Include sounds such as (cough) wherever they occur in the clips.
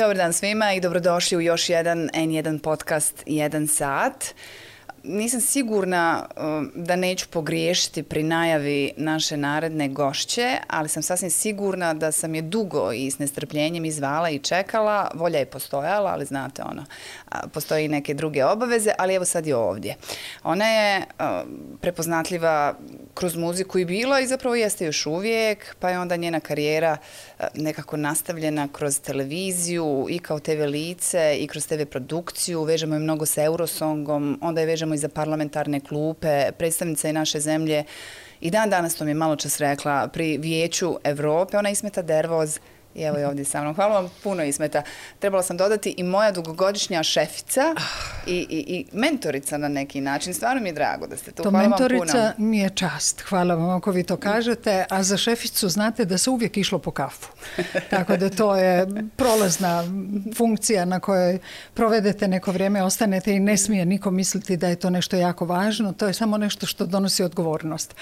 Dobar dan svima i dobrodošli u još jedan N1 podcast, jedan sat. Nisam sigurna um, da neću pogriješiti pri najavi naše naredne gošće, ali sam sasvim sigurna da sam je dugo i s nestrpljenjem izvala i čekala. Volja je postojala, ali znate ono, postoji neke druge obaveze, ali evo sad je ovdje. Ona je um, prepoznatljiva kroz muziku i bila i zapravo jeste još uvijek, pa je onda njena karijera e, nekako nastavljena kroz televiziju i kao TV lice i kroz TV produkciju, vežemo je mnogo sa Eurosongom, onda je vežemo i za parlamentarne klupe, predstavnica je naše zemlje i dan danas to mi je malo čas rekla pri Vijeću Europe, ona ismeta dervoz, i evo je ovdje sa mnom. Hvala vam puno izmeta. Trebala sam dodati i moja dugogodišnja šefica i, mentorica na neki način. Stvarno mi je drago da ste tu. To mentorica mi je čast. Hvala vam ako vi to kažete. A za šeficu znate da se uvijek išlo po kafu. (laughs) Tako da to je prolazna funkcija na kojoj provedete neko vrijeme, ostanete i ne smije niko misliti da je to nešto jako važno. To je samo nešto što donosi odgovornost.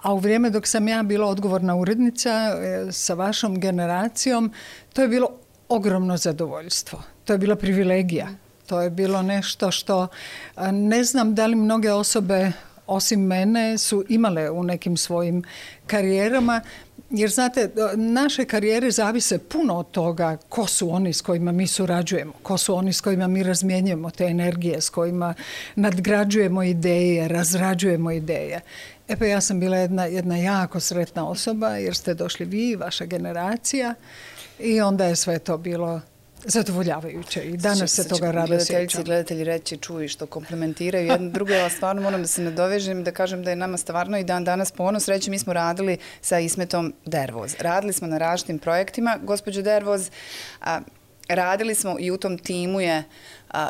A u vrijeme dok sam ja bila odgovorna urednica e, sa vašom generacijom to je bilo ogromno zadovoljstvo. To je bila privilegija. To je bilo nešto što ne znam da li mnoge osobe osim mene su imale u nekim svojim karijerama jer znate, e, naše karijere zavise puno od toga ko su oni s kojima mi surađujemo, ko su oni s kojima mi razmjenjujemo te energije, s kojima nadgrađujemo ideje, razrađujemo ideje. E pa ja sam bila jedna, jedna jako sretna osoba jer ste došli vi i vaša generacija i onda je sve to bilo zadovoljavajuće i danas se toga rado sjećam. gledatelji reći čuju što komplementiraju jedno (laughs) drugo, ali stvarno moram da se nadovežem da kažem da je nama stvarno i dan danas ponos reći mi smo radili sa Ismetom Dervoz. Radili smo na različitim projektima. Gospođo Dervoz, a, radili smo i u tom timu je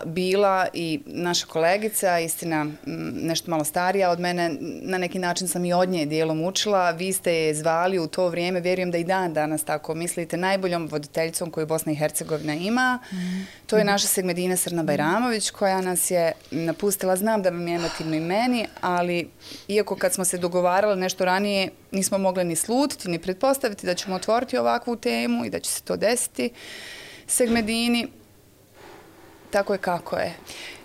bila i naša kolegica, istina nešto malo starija od mene, na neki način sam i od nje dijelom učila. Vi ste je zvali u to vrijeme, vjerujem da i dan danas tako mislite, najboljom voditeljicom koju Bosna i Hercegovina ima. Mhm. To je naša Segmedina Srna Bajramović koja nas je napustila. Znam da vam je emotivno i meni, ali iako kad smo se dogovarali nešto ranije, nismo mogli ni slutiti, ni pretpostaviti da ćemo otvoriti ovakvu temu i da će se to desiti. Segmedini tako je kako je.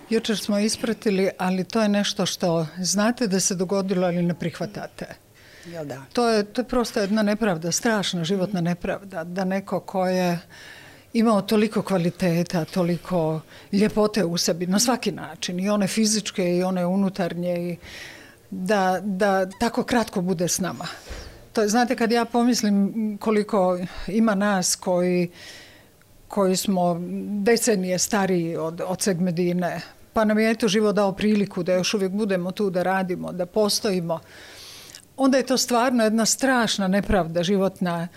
Jučer smo ispratili, ali to je nešto što znate da se dogodilo, ali ne prihvatate. Jel da? To je, to je prosto jedna nepravda, strašna životna nepravda, da neko ko je imao toliko kvaliteta, toliko ljepote u sebi, na svaki način, i one fizičke i one unutarnje, i da, da tako kratko bude s nama. To je, znate, kad ja pomislim koliko ima nas koji koji smo decenije stariji od, od Segmedine, pa nam je eto život dao priliku da još uvijek budemo tu, da radimo, da postojimo, onda je to stvarno jedna strašna nepravda životna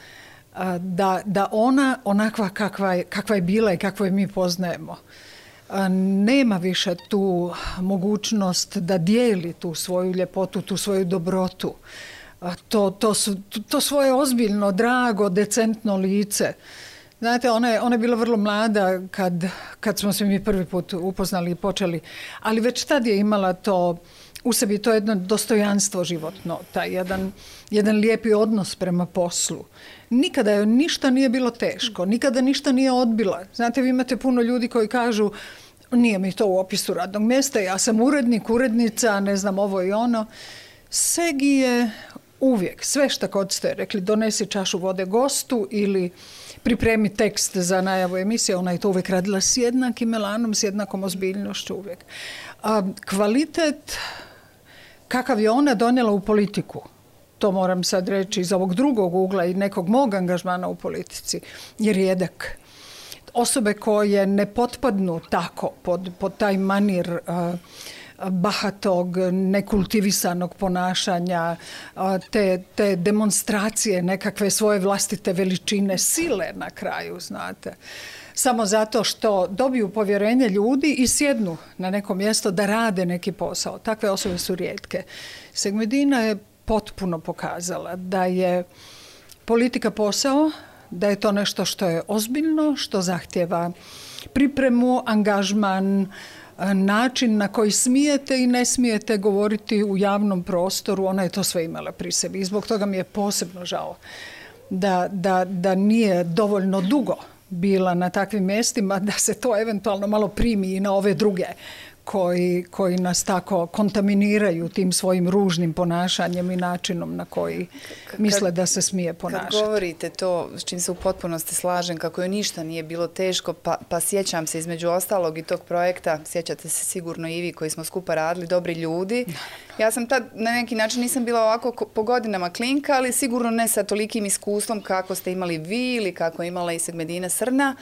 da, ona onakva kakva je, bila i kakvu je mi poznajemo. Nema više tu mogućnost da dijeli tu svoju ljepotu, tu svoju dobrotu. to svoje ozbiljno, drago, decentno lice. Znate, ona je, ona bila vrlo mlada kad, kad smo se mi prvi put upoznali i počeli, ali već tad je imala to u sebi to jedno dostojanstvo životno, taj jedan, jedan lijepi odnos prema poslu. Nikada joj ništa nije bilo teško, nikada ništa nije odbila. Znate, vi imate puno ljudi koji kažu nije mi to u opisu radnog mjesta, ja sam urednik, urednica, ne znam ovo i ono. Segi je uvijek, sve šta kod ste rekli, donesi čašu vode gostu ili pripremi tekst za najavu emisije, ona je to uvijek radila s jednakim elanom, s jednakom ozbiljnošću uvijek. A kvalitet kakav je ona donijela u politiku, to moram sad reći iz ovog drugog ugla i nekog mog angažmana u politici, je rijedak. Osobe koje ne potpadnu tako pod, pod taj manir bahatog, nekultivisanog ponašanja, te, te demonstracije nekakve svoje vlastite veličine sile na kraju, znate samo zato što dobiju povjerenje ljudi i sjednu na neko mjesto da rade neki posao. Takve osobe su rijetke. Segmedina je potpuno pokazala da je politika posao, da je to nešto što je ozbiljno, što zahtjeva pripremu, angažman, način na koji smijete i ne smijete govoriti u javnom prostoru, ona je to sve imala pri sebi i zbog toga mi je posebno žao da, da, da nije dovoljno dugo bila na takvim mjestima da se to eventualno malo primi i na ove druge koji, koji nas tako kontaminiraju tim svojim ružnim ponašanjem i načinom na koji misle da se smije ponašati. Kad govorite to, s čim se u potpunosti slažem, kako je ništa nije bilo teško, pa, pa sjećam se između ostalog i tog projekta, sjećate se sigurno i vi koji smo skupa radili, dobri ljudi. Ja sam tad na neki način nisam bila ovako po godinama klinka, ali sigurno ne sa tolikim iskustvom kako ste imali vi ili kako je imala i Segmedina Srna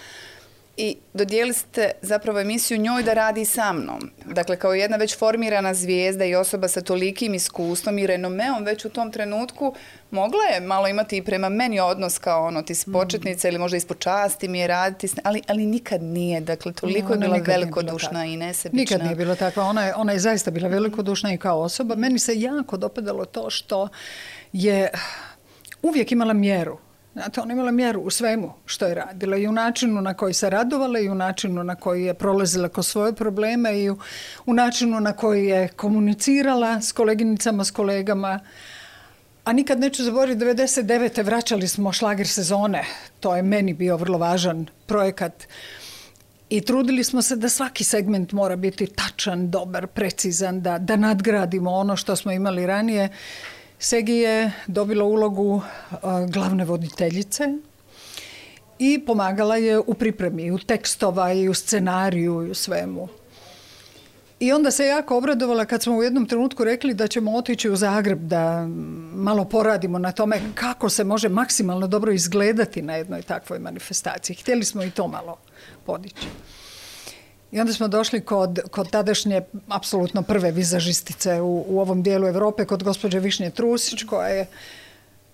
i dodijeli ste zapravo emisiju njoj da radi sa mnom. Dakle, kao jedna već formirana zvijezda i osoba sa tolikim iskustvom i renomeom već u tom trenutku mogla je malo imati i prema meni odnos kao ono, ti si mm. početnica ili možda ispod časti mi je raditi, ali, ali nikad nije. Dakle, toliko je mm, bila velikodušna i nesebična. Nikad nije bila takva. Ona je, ona je zaista bila velikodušna i kao osoba. Meni se jako dopadalo to što je uvijek imala mjeru Znate, ona imala mjeru u svemu što je radila i u načinu na koji se radovala i u načinu na koji je prolazila kroz svoje probleme i u, načinu na koji je komunicirala s koleginicama, s kolegama. A nikad neću zaboraviti, 99. vraćali smo šlager sezone. To je meni bio vrlo važan projekat. I trudili smo se da svaki segment mora biti tačan, dobar, precizan, da, da nadgradimo ono što smo imali ranije. Segi je dobila ulogu e, glavne voditeljice i pomagala je u pripremi, u tekstova i u scenariju i u svemu. I onda se jako obradovala kad smo u jednom trenutku rekli da ćemo otići u Zagreb da malo poradimo na tome kako se može maksimalno dobro izgledati na jednoj takvoj manifestaciji. Htjeli smo i to malo podići. I onda smo došli kod, kod tadašnje apsolutno prve vizažistice u, u ovom dijelu Europe, kod gospođe Višnje Trusić koja je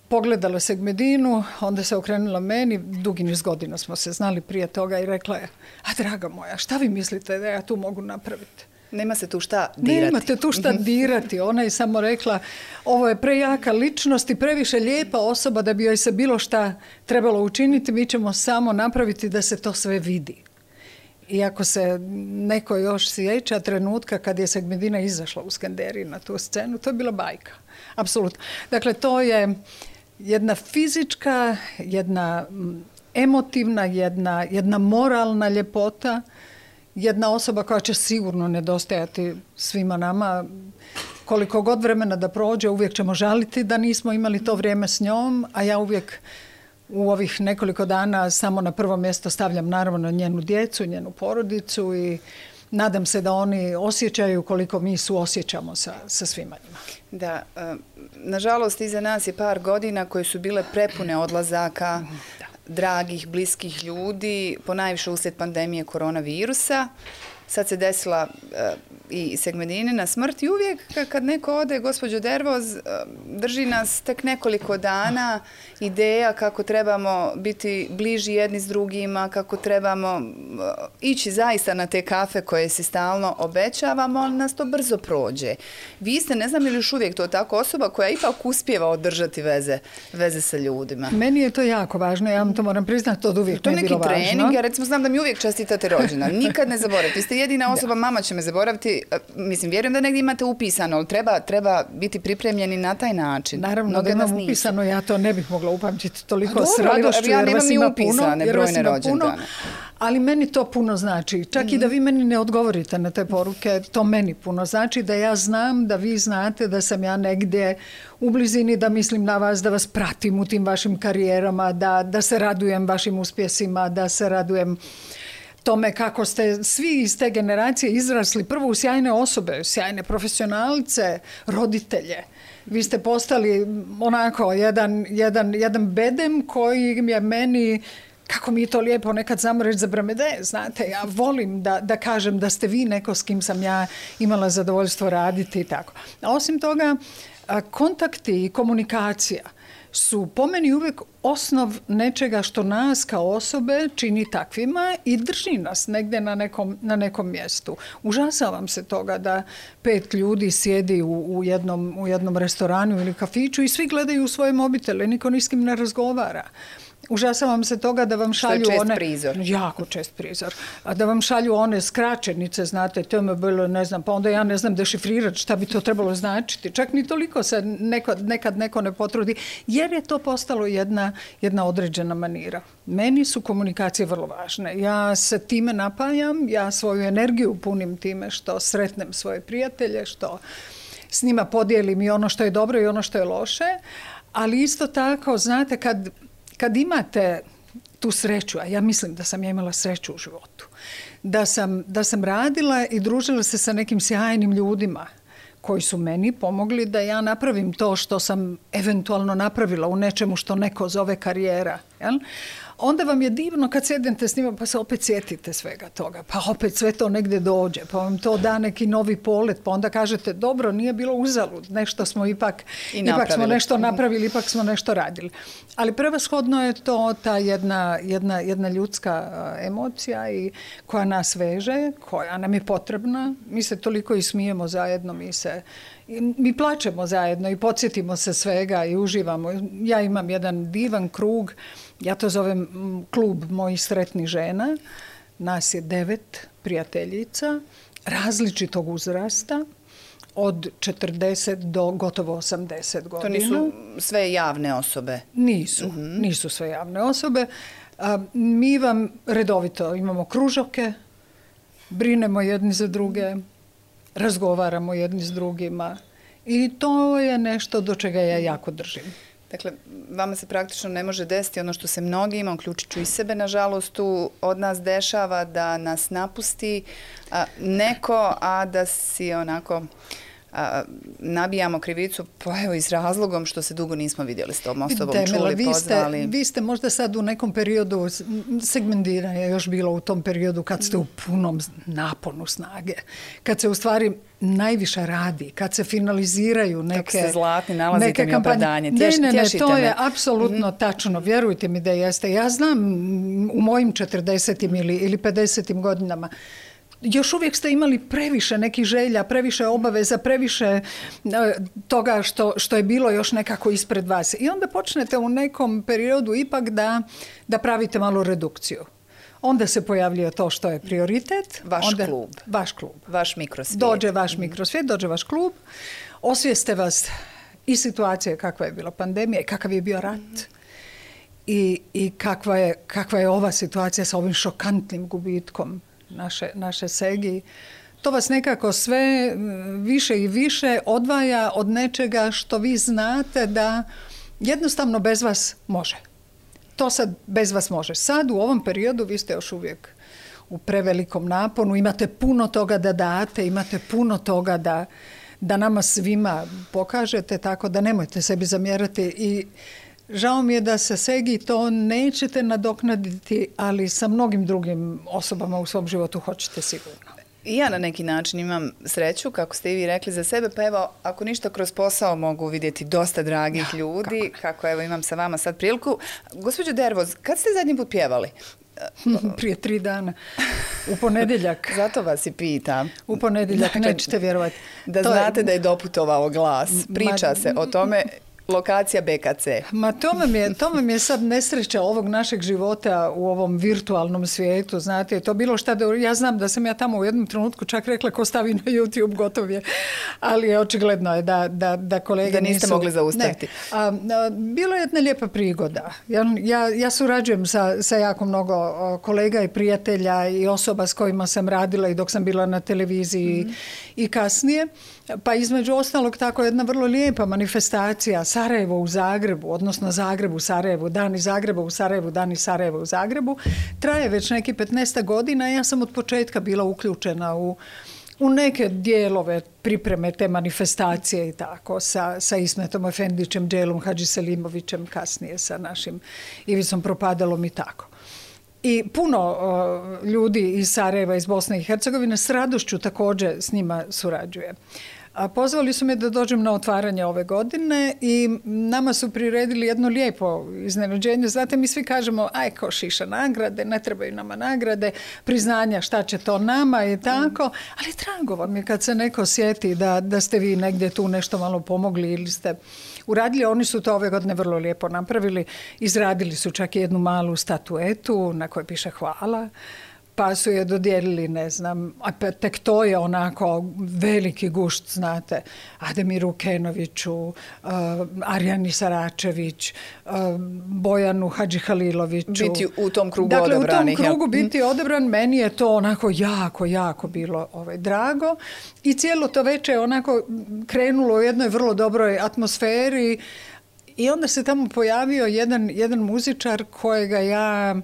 pogledala Segmedinu, onda se okrenula meni, dugi niz godina smo se znali prije toga i rekla je, a draga moja, šta vi mislite da ja tu mogu napraviti? Nema se tu šta dirati. Nemate tu šta mhm. dirati. Ona je samo rekla, ovo je prejaka ličnost i previše lijepa osoba da bi joj se bilo šta trebalo učiniti. Mi ćemo samo napraviti da se to sve vidi iako se neko još sjeća trenutka kad je Segmedina izašla u skenderi na tu scenu, to je bila bajka. Apsolutno. Dakle, to je jedna fizička, jedna emotivna, jedna, jedna moralna ljepota, jedna osoba koja će sigurno nedostajati svima nama. Koliko god vremena da prođe, uvijek ćemo žaliti da nismo imali to vrijeme s njom, a ja uvijek u ovih nekoliko dana samo na prvo mjesto stavljam naravno njenu djecu, njenu porodicu i nadam se da oni osjećaju koliko mi osjećamo sa, sa svima njima. Da, e, nažalost iza nas je par godina koje su bile prepune odlazaka dragih, bliskih ljudi, ponajviše uslijed pandemije koronavirusa sad se desila e, i i na smrt i uvijek kad neko ode, gospođo Dervoz, e, drži nas tek nekoliko dana ideja kako trebamo biti bliži jedni s drugima, kako trebamo e, ići zaista na te kafe koje si stalno obećavamo, ali nas to brzo prođe. Vi ste, ne znam ili još uvijek to tako osoba koja ipak uspjeva održati veze, veze sa ljudima. Meni je to jako važno, ja vam to moram priznati, to uvijek to je bilo važno. To neki trening, ja recimo znam da mi uvijek čestitate rođena, nikad ne zaboravite, jedina osoba, mama će me zaboraviti. E, mislim, vjerujem da negdje imate upisano, ali treba, treba biti pripremljeni na taj način. Naravno da imam upisano, ja to ne bih mogla upamćiti toliko s radošću, ja jer vas ima upisane, brojne ali meni to puno znači. Čak i da mhm. vi meni ne odgovorite na te poruke, to meni puno znači da ja znam, da vi znate da sam ja negdje u blizini, da mislim na vas, da vas pratim u tim vašim karijerama, da, da se radujem vašim uspjesima, da se radujem tome kako ste svi iz te generacije izrasli prvo u sjajne osobe, sjajne profesionalce, roditelje. Vi ste postali onako jedan, jedan, jedan bedem koji je meni kako mi to lijepo nekad znamo reći za bramede, znate, ja volim da, da kažem da ste vi neko s kim sam ja imala zadovoljstvo raditi i tako. A osim toga, kontakti i komunikacija su po meni uvijek osnov nečega što nas kao osobe čini takvima i drži nas negdje na nekom, na nekom mjestu. Užasavam se toga da pet ljudi sjedi u, u, jednom, u jednom restoranu ili kafiću i svi gledaju u svoje mobitele, niko ni s kim ne razgovara. Užasavam se toga da vam šalju čest prizor. Jako čest prizor. A da vam šalju one skraćenice, znate, to je bilo, ne znam, pa onda ja ne znam dešifrirati šta bi to trebalo značiti. Čak ni toliko se nekad neko ne potrudi, jer je to postalo jedna određena manira. Meni su komunikacije vrlo važne. Ja se time napajam, ja svoju energiju punim time što sretnem svoje prijatelje, što s njima podijelim i ono što je dobro i ono što je loše, ali isto tako, znate, kad kad imate tu sreću, a ja mislim da sam ja imala sreću u životu, da sam, da sam radila i družila se sa nekim sjajnim ljudima koji su meni pomogli da ja napravim to što sam eventualno napravila u nečemu što neko zove karijera. Jel? onda vam je divno kad sjednete s njima pa se opet sjetite svega toga, pa opet sve to negdje dođe, pa vam to da neki novi polet, pa onda kažete dobro, nije bilo uzalud, nešto smo ipak, I ipak smo nešto mhm. napravili, ipak smo nešto radili. Ali prevashodno je to ta jedna, jedna, jedna ljudska emocija i koja nas veže, koja nam je potrebna. Mi se toliko i smijemo zajedno, mi se mi plačemo zajedno i podsjetimo se svega i uživamo. Ja imam jedan divan krug ja to zovem klub mojih sretnih žena. Nas je devet prijateljica različitog uzrasta od 40 do gotovo 80 godina. To mhm. nisu sve javne osobe? Nisu, nisu sve javne osobe. mi vam redovito imamo kružoke, brinemo jedni za druge, razgovaramo jedni s drugima i to je nešto do čega ja jako držim. Dakle, vama se praktično ne može desiti ono što se mnogima, uključit ću i sebe, nažalost, tu od nas dešava da nas napusti neko, a da si onako nabijamo krivicu pa evo i s razlogom što se dugo nismo vidjeli s tom osobom, čuli, vi ste, Vi ste možda sad u nekom periodu, segmentiranja je još bilo u tom periodu kad ste u punom naponu snage, kad se u stvari najviše radi, kad se finaliziraju neke... Kako se zlatni nalazite neke mi ne, ne, ne, to je apsolutno mm. tačno, vjerujte mi da jeste. Ja znam u mojim 40. ili, ili 50. godinama još uvijek ste imali previše nekih želja, previše obaveza, previše e, toga što, što je bilo još nekako ispred vas. I onda počnete u nekom periodu ipak da, da pravite malu redukciju. Onda se pojavljuje to što je prioritet. Vaš klub. Vaš klub. Vaš mikrosvijet. Dođe vaš mhm. mikrosvijet, dođe vaš klub. Osvijeste vas i situacije kakva je bila pandemija i kakav je bio rat. Mhm. I, i kakva, je, kakva je ova situacija sa ovim šokantnim gubitkom naše, naše segi. To vas nekako sve više i više odvaja od nečega što vi znate da jednostavno bez vas može. To sad bez vas može. Sad u ovom periodu vi ste još uvijek u prevelikom naponu, imate puno toga da date, imate puno toga da, da nama svima pokažete, tako da nemojte sebi zamjerati i Žao mi je da se Segi to nećete nadoknaditi, ali sa mnogim drugim osobama u svom životu hoćete sigurno. I ja na neki način imam sreću, kako ste i vi rekli za sebe, pa evo, ako ništa kroz posao mogu vidjeti dosta dragih ljudi, kako? evo imam sa vama sad priliku. Gospođo Dervoz, kad ste zadnji put pjevali? (laughs) Prije tri dana. U ponedjeljak. (laughs) Zato vas i pitam. U ponedjeljak, dakle, nećete vjerovati. Da znate da je doputovao glas. Priča se o tome Lokacija BKC. Ma to vam, je, to sad nesreća ovog našeg života u ovom virtualnom svijetu, znate, to bilo šta, da, ja znam da sam ja tamo u jednom trenutku čak rekla ko stavi na YouTube, gotov je, ali očigledno je da, da, da kolege niste nisu, mogli zaustaviti. Ne. bilo je jedna lijepa prigoda. Ja, ja, ja surađujem sa, sa jako mnogo kolega i prijatelja i osoba s kojima sam radila i dok sam bila na televiziji mhm. i kasnije, pa između ostalog tako jedna vrlo lijepa manifestacija Sarajevo u Zagrebu, odnosno Zagreb u Sarajevu, dani Zagreba u Sarajevu, dani Sarajeva u Zagrebu, traje već neki 15 godina. Ja sam od početka bila uključena u u neke dijelove pripreme te manifestacije i tako sa, sa Ismetom Efendićem, Dželom hadžiselimovićem kasnije sa našim Ivicom Propadalom i tako. I puno ljudi iz Sarajeva, iz Bosne i Hercegovine s radošću također s njima surađuje. A pozvali su me da dođem na otvaranje ove godine i nama su priredili jedno lijepo iznenađenje. Znate, mi svi kažemo, aj ko šiša nagrade, ne trebaju nama nagrade, priznanja šta će to nama i tako, ali drago vam je kad se neko sjeti da, da ste vi negdje tu nešto malo pomogli ili ste uradili. Oni su to ove godine vrlo lijepo napravili. Izradili su čak i jednu malu statuetu na kojoj piše hvala pa su je dodijelili, ne znam, a tek to je onako veliki gušt, znate, Ademiru Kenoviću, uh, Arjani Saračević, eh, Bojanu Hadžihaliloviću. Biti u tom krugu dakle, u tom krugu biti mhm. odabran, meni je to onako jako, jako bilo ovaj, drago i cijelo to veče je onako krenulo u jednoj vrlo dobroj atmosferi i onda se tamo pojavio jedan, jedan muzičar kojega ja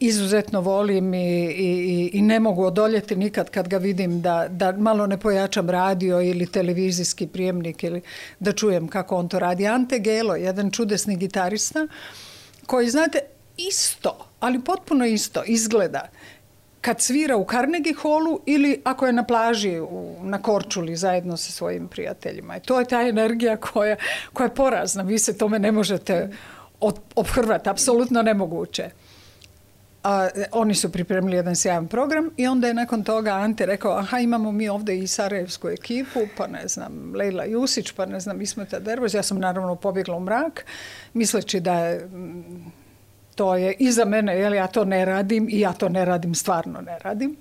izuzetno volim i, i, i ne mogu odoljeti nikad kad ga vidim da, da malo ne pojačam radio ili televizijski prijemnik ili da čujem kako on to radi. Ante Gelo, jedan čudesni gitarista koji, znate, isto, ali potpuno isto izgleda kad svira u Carnegie Hallu ili ako je na plaži na Korčuli zajedno sa svojim prijateljima. I to je ta energija koja, koja je porazna. Vi se tome ne možete obhrvati, apsolutno nemoguće a, oni su pripremili jedan sjajan program i onda je nakon toga Ante rekao aha imamo mi ovdje i Sarajevsku ekipu pa ne znam Leila Jusić pa ne znam Ismeta Dervoz ja sam naravno pobjegla u mrak misleći da je mm, to je iza mene, jer ja to ne radim i ja to ne radim, stvarno ne radim.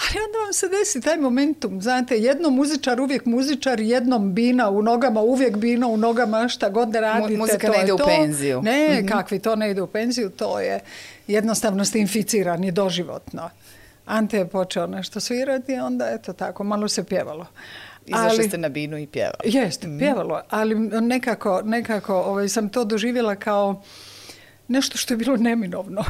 Ali onda vam se desi taj momentum, znate, jednom muzičar, uvijek muzičar, jednom bina u nogama, uvijek bina u nogama, šta god da radite. Muzika to ne ide u penziju. Ne, mhm. kakvi, to ne ide u penziju, to je jednostavno ste inficirani doživotno. Ante je počeo nešto svirati, onda eto tako, malo se pjevalo. Izašli ste na binu i pjevali. Jeste, mhm. pjevalo, ali nekako, nekako ovaj, sam to doživjela kao nešto što je bilo neminovno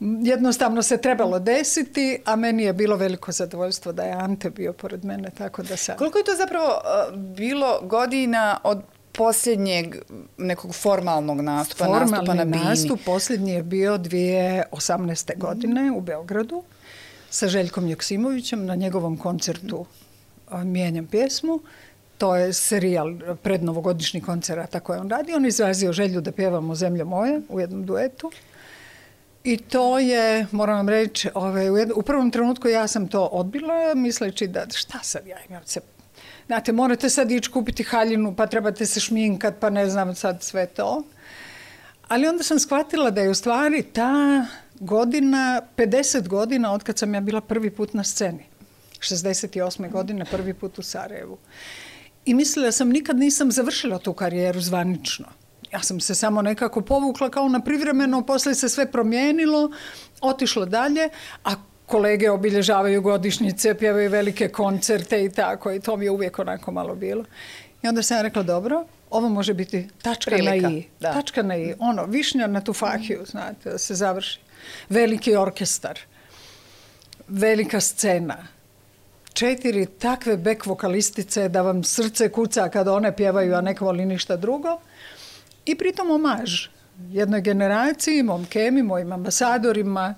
jednostavno se trebalo desiti, a meni je bilo veliko zadovoljstvo da je Ante bio pored mene, tako da sad... Koliko je to zapravo e, bilo godina od posljednjeg nekog formalnog nastupa, Formalni nastupa na Bini? posljednji je bio 2018. godine u Beogradu sa Željkom Joksimovićem na njegovom koncertu e, Mijenjam pjesmu. To je serijal e, prednovogodišnjih koncerata koje on radi. On izrazio želju da pjevamo Zemlja moje u jednom duetu. I to je, moram vam reći, ovaj, u, prvom trenutku ja sam to odbila, misleći da šta sad ja imam se Znate, morate sad ići kupiti haljinu, pa trebate se šminkat, pa ne znam sad sve to. Ali onda sam shvatila da je u stvari ta godina, 50 godina od kad sam ja bila prvi put na sceni. 68. godine, prvi put u Sarajevu. I mislila sam, nikad nisam završila tu karijeru zvanično. Ja sam se samo nekako povukla kao na privremeno, poslije se sve promijenilo, otišlo dalje, a kolege obilježavaju godišnjice, pjevaju velike koncerte i tako i to mi je uvijek onako malo bilo. I onda sam ja rekla, dobro, ovo može biti tačka na i, da. tačka na i, ono, višnja na tufahiju, znate, da se završi. Veliki orkestar, velika scena, četiri takve bek vokalistice da vam srce kuca kada one pjevaju, a ne voli ništa drugo i pritom omaž jednoj generaciji, mom kemi, mojim ambasadorima,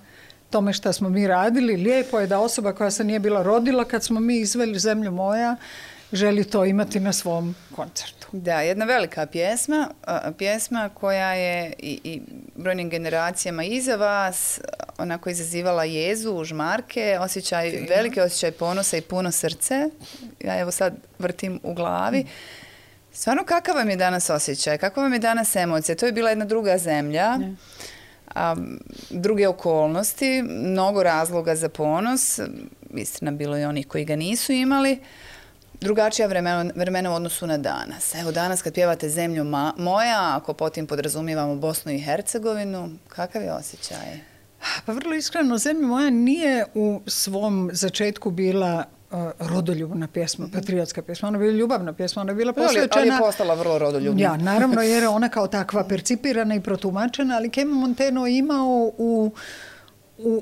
tome šta smo mi radili. Lijepo je da osoba koja se nije bila rodila kad smo mi izveli Zemlju moja, želi to imati na svom koncertu. Da, jedna velika pjesma, pjesma koja je i, brojnim generacijama iza vas onako izazivala jezu, žmarke, osjećaj, velike osjećaj ponosa i puno srce. Ja evo sad vrtim u glavi. Mm. Stvarno, kakav vam je danas osjećaj? Kakva vam je danas emocija? To je bila jedna druga zemlja, a, druge okolnosti, mnogo razloga za ponos. Istina, bilo je onih koji ga nisu imali. Drugačija vremena, vremena u odnosu na danas. Evo danas kad pjevate Zemlju moja, ako potim podrazumijevamo Bosnu i Hercegovinu, kakav je osjećaj? Pa vrlo iskreno, Zemlja moja nije u svom začetku bila Eh, rodoljubna pjesma, mhm. patriotska pjesma. Ona je bila ljubavna pjesma, ona bila posvećena... Ali je postala vrlo rodoljubna. Ja, naravno, jer je (laughs) ona kao takva percipirana i protumačena, ali Kemo Monteno imao u...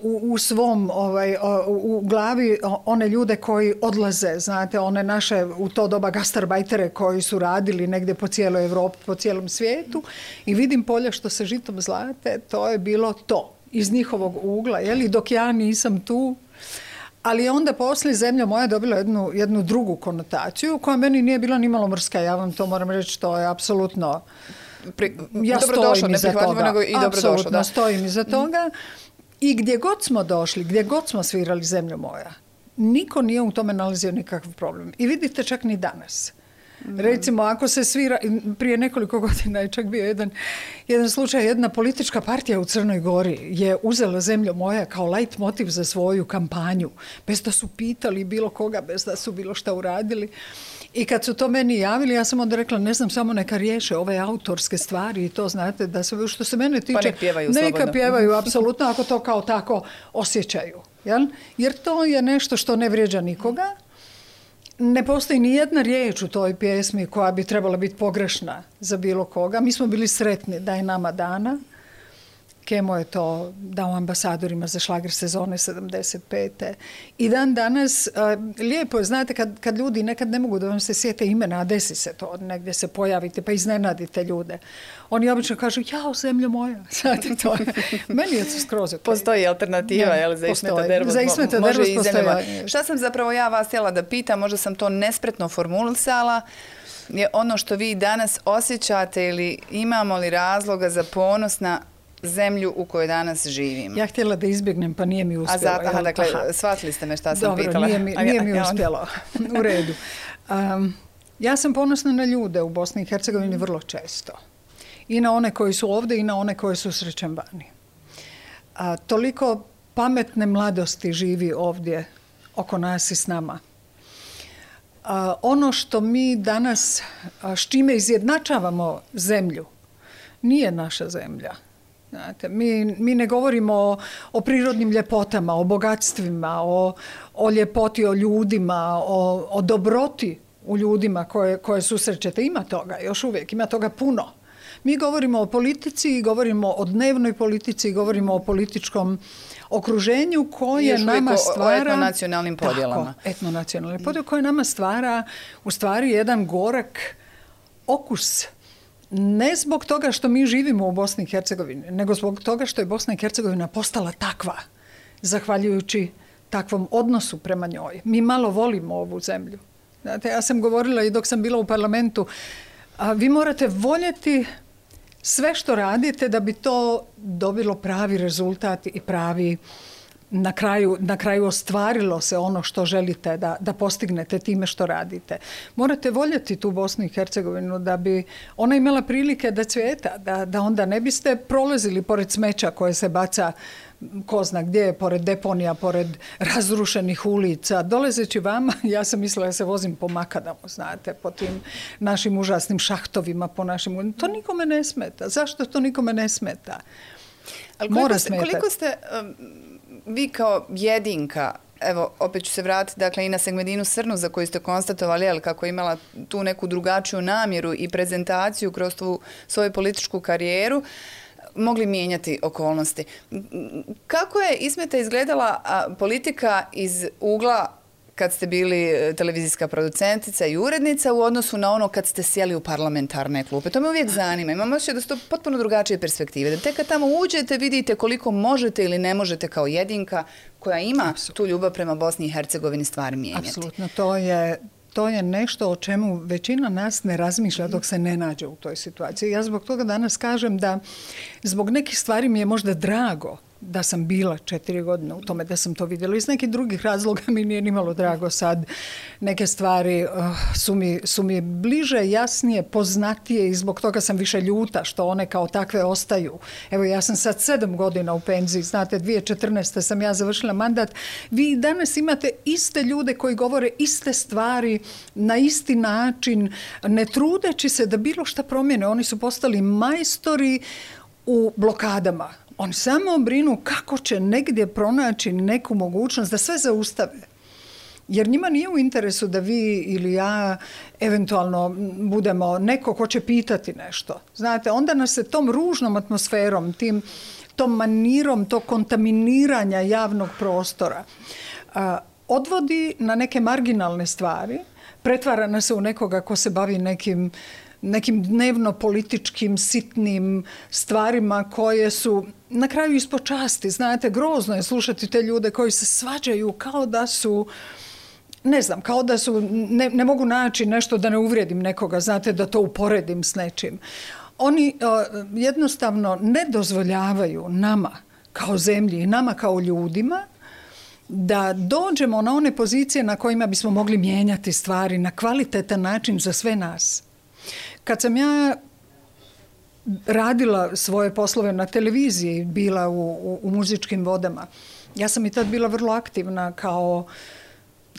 U, svom ovaj, u, glavi one ljude koji odlaze, znate, one naše u to doba gastarbajtere koji su radili negdje po cijeloj Europi, po cijelom svijetu i vidim polja što se žitom zlate, to je bilo to iz njihovog ugla, je li dok ja nisam tu, ali onda poslije zemlja moja dobila jednu, jednu drugu konotaciju koja meni nije bila ni malo mrska, ja vam to moram reći, to je apsolutno... ja stojim iza toga. i apsolutno, da. stojim iza mhm. toga. I gdje god smo došli, gdje god smo svirali zemlju moja, niko nije u tome nalazio nikakav problem. I vidite čak ni danas. Recimo, ako se svira, prije nekoliko (laughs) godina je čak bio jedan, jedan slučaj, jedna politička partija u Crnoj Gori je uzela zemlju moja kao light motiv za svoju kampanju, bez da su pitali bilo koga, bez da su bilo šta uradili. I kad su to meni javili, ja sam onda rekla, ne znam, samo neka riješe ove autorske stvari i to znate, da se, što se mene pa tiče, pjevaju neka pjevaju, (laughs) apsolutno, ako to kao tako osjećaju. Jel? Jer to je nešto što ne vrijeđa nikoga, ne postoji ni jedna riječ u toj pjesmi koja bi trebala biti pogrešna za bilo koga. Mi smo bili sretni da je nama dana. Kemo je to dao ambasadorima za šlager sezone 75. I dan danas, e, lijepo je, znate, kad, kad ljudi nekad ne mogu da vam se sjete imena, a desi se to, negdje se pojavite, pa iznenadite ljude. Oni obično kažu, ja zemljo moja. (laughs) Znate, to je. Meni je to skroz Postoji alternativa, je za Za Šta sam zapravo ja vas htjela da pitam, možda sam to nespretno formulisala, je ono što vi danas osjećate ili imamo li razloga za ponos na zemlju u kojoj danas živim. Ja htjela da izbjegnem, pa nije mi uspjelo. A zato, dakle, shvatili ste me šta sam pitala. nije mi, uspjelo. (laughs) u redu. ja sam ponosna na ljude u Bosni i Hercegovini mhm. vrlo često. I na one koji su ovdje i na one koji su srećem vani. toliko pametne mladosti živi ovdje oko nas i s nama. ono što mi danas, s čime izjednačavamo zemlju, nije naša zemlja Znate, mi, mi ne govorimo o, prirodnim ljepotama, o bogatstvima, o, o ljepoti, o ljudima, o, o dobroti u ljudima koje, koje susrećete. Ima toga, još uvijek, ima toga puno. Mi govorimo o politici i govorimo o dnevnoj politici i govorimo o političkom okruženju koje nama stvara... O etnonacionalnim podjelama. Tako, etnonacionalnim koje nama stvara u stvari jedan gorak okus ne zbog toga što mi živimo u Bosni i Hercegovini, nego zbog toga što je Bosna i Hercegovina postala takva, zahvaljujući takvom odnosu prema njoj. Mi malo volimo ovu zemlju. Znate, ja sam govorila i dok sam bila u parlamentu, a vi morate voljeti sve što radite da bi to dobilo pravi rezultat i pravi na kraju, na kraju ostvarilo se ono što želite da, da postignete time što radite. Morate voljeti tu Bosnu i Hercegovinu da bi ona imala prilike da cvijeta, da, da onda ne biste prolazili pored smeća koje se baca ko zna gdje, pored deponija, pored razrušenih ulica. Dolezeći vama, (laughs) ja sam mislila da se vozim po Makadamu, znate, po tim našim užasnim šahtovima, po našim... To nikome ne smeta. Zašto to nikome ne smeta? Ali koliko Mora ste, koliko ste vi kao jedinka Evo, opet ću se vratiti dakle, i na segmedinu Srnu za koju ste konstatovali, ali kako je imala tu neku drugačiju namjeru i prezentaciju kroz tu svoju političku karijeru, mogli mijenjati okolnosti. Kako je Ismeta izgledala politika iz ugla kad ste bili e, televizijska producentica i urednica u odnosu na ono kad ste sjeli u parlamentarne klupe. To me uvijek zanima. imamo osjećaj da su to potpuno drugačije perspektive. Da tek kad tamo uđete vidite koliko možete ili ne možete kao jedinka koja ima tu ljubav prema Bosni i Hercegovini stvar mijenjati. Apsolutno. To je to je nešto o čemu većina nas ne razmišlja dok se ne nađe u toj situaciji. Ja zbog toga danas kažem da zbog nekih stvari mi je možda drago da sam bila četiri godine u tome, da sam to vidjela. Iz nekih drugih razloga mi nije nimalo drago sad. Neke stvari eh, su, mi, su mi bliže, jasnije, poznatije i zbog toga sam više ljuta što one kao takve ostaju. Evo ja sam sad sedam godina u penziji, znate, 2014. sam ja završila mandat. Vi danas imate iste ljude koji govore iste stvari na isti način, ne trudeći se da bilo šta promjene Oni su postali majstori u blokadama on samo brinu kako će negdje pronaći neku mogućnost da sve zaustave. Jer njima nije u interesu da vi ili ja eventualno budemo neko ko će pitati nešto. Znate, onda nas se tom ružnom atmosferom, tim, tom manirom, to kontaminiranja javnog prostora odvodi na neke marginalne stvari, pretvara nas se u nekoga ko se bavi nekim nekim dnevno političkim sitnim stvarima koje su na kraju ispod časti. Znate, grozno je slušati te ljude koji se svađaju kao da su ne znam, kao da su, ne, mogu naći nešto da ne uvrijedim nekoga, znate, da to uporedim s nečim. Oni e, jednostavno ne dozvoljavaju nama kao zemlji i nama kao ljudima da dođemo na one pozicije na kojima bismo mogli mijenjati stvari na kvalitetan način za sve nas. Kad sam ja radila svoje poslove na televiziji, bila u, u, muzičkim vodama, ja sam i tad bila vrlo aktivna kao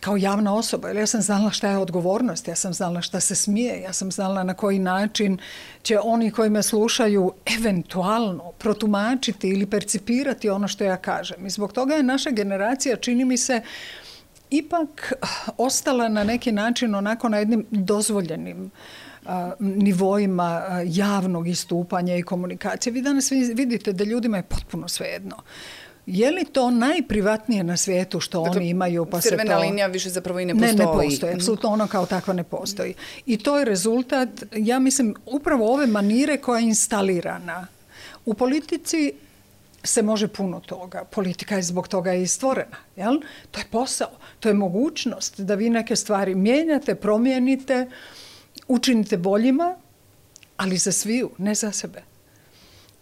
kao javna osoba, jer ja sam znala šta je odgovornost, ja sam znala šta se smije, ja sam znala na koji način će oni koji me slušaju eventualno protumačiti ili percipirati ono što ja kažem. I zbog toga je naša generacija, čini mi se, ipak ostala na neki način onako na jednim dozvoljenim nivoima javnog istupanja i komunikacije. Vi danas vidite da ljudima je potpuno svejedno. Je li to najprivatnije na svijetu što dakle, oni imaju? Pa to... linija više zapravo i ne postoji. Ne, ne postoji. Apsolutno mhm. ono kao takva ne postoji. I to je rezultat, ja mislim, upravo ove manire koja je instalirana. U politici se može puno toga. Politika je zbog toga i stvorena. Jel? To je posao, to je mogućnost da vi neke stvari mijenjate, promijenite, učinite boljima, ali za sviju, ne za sebe.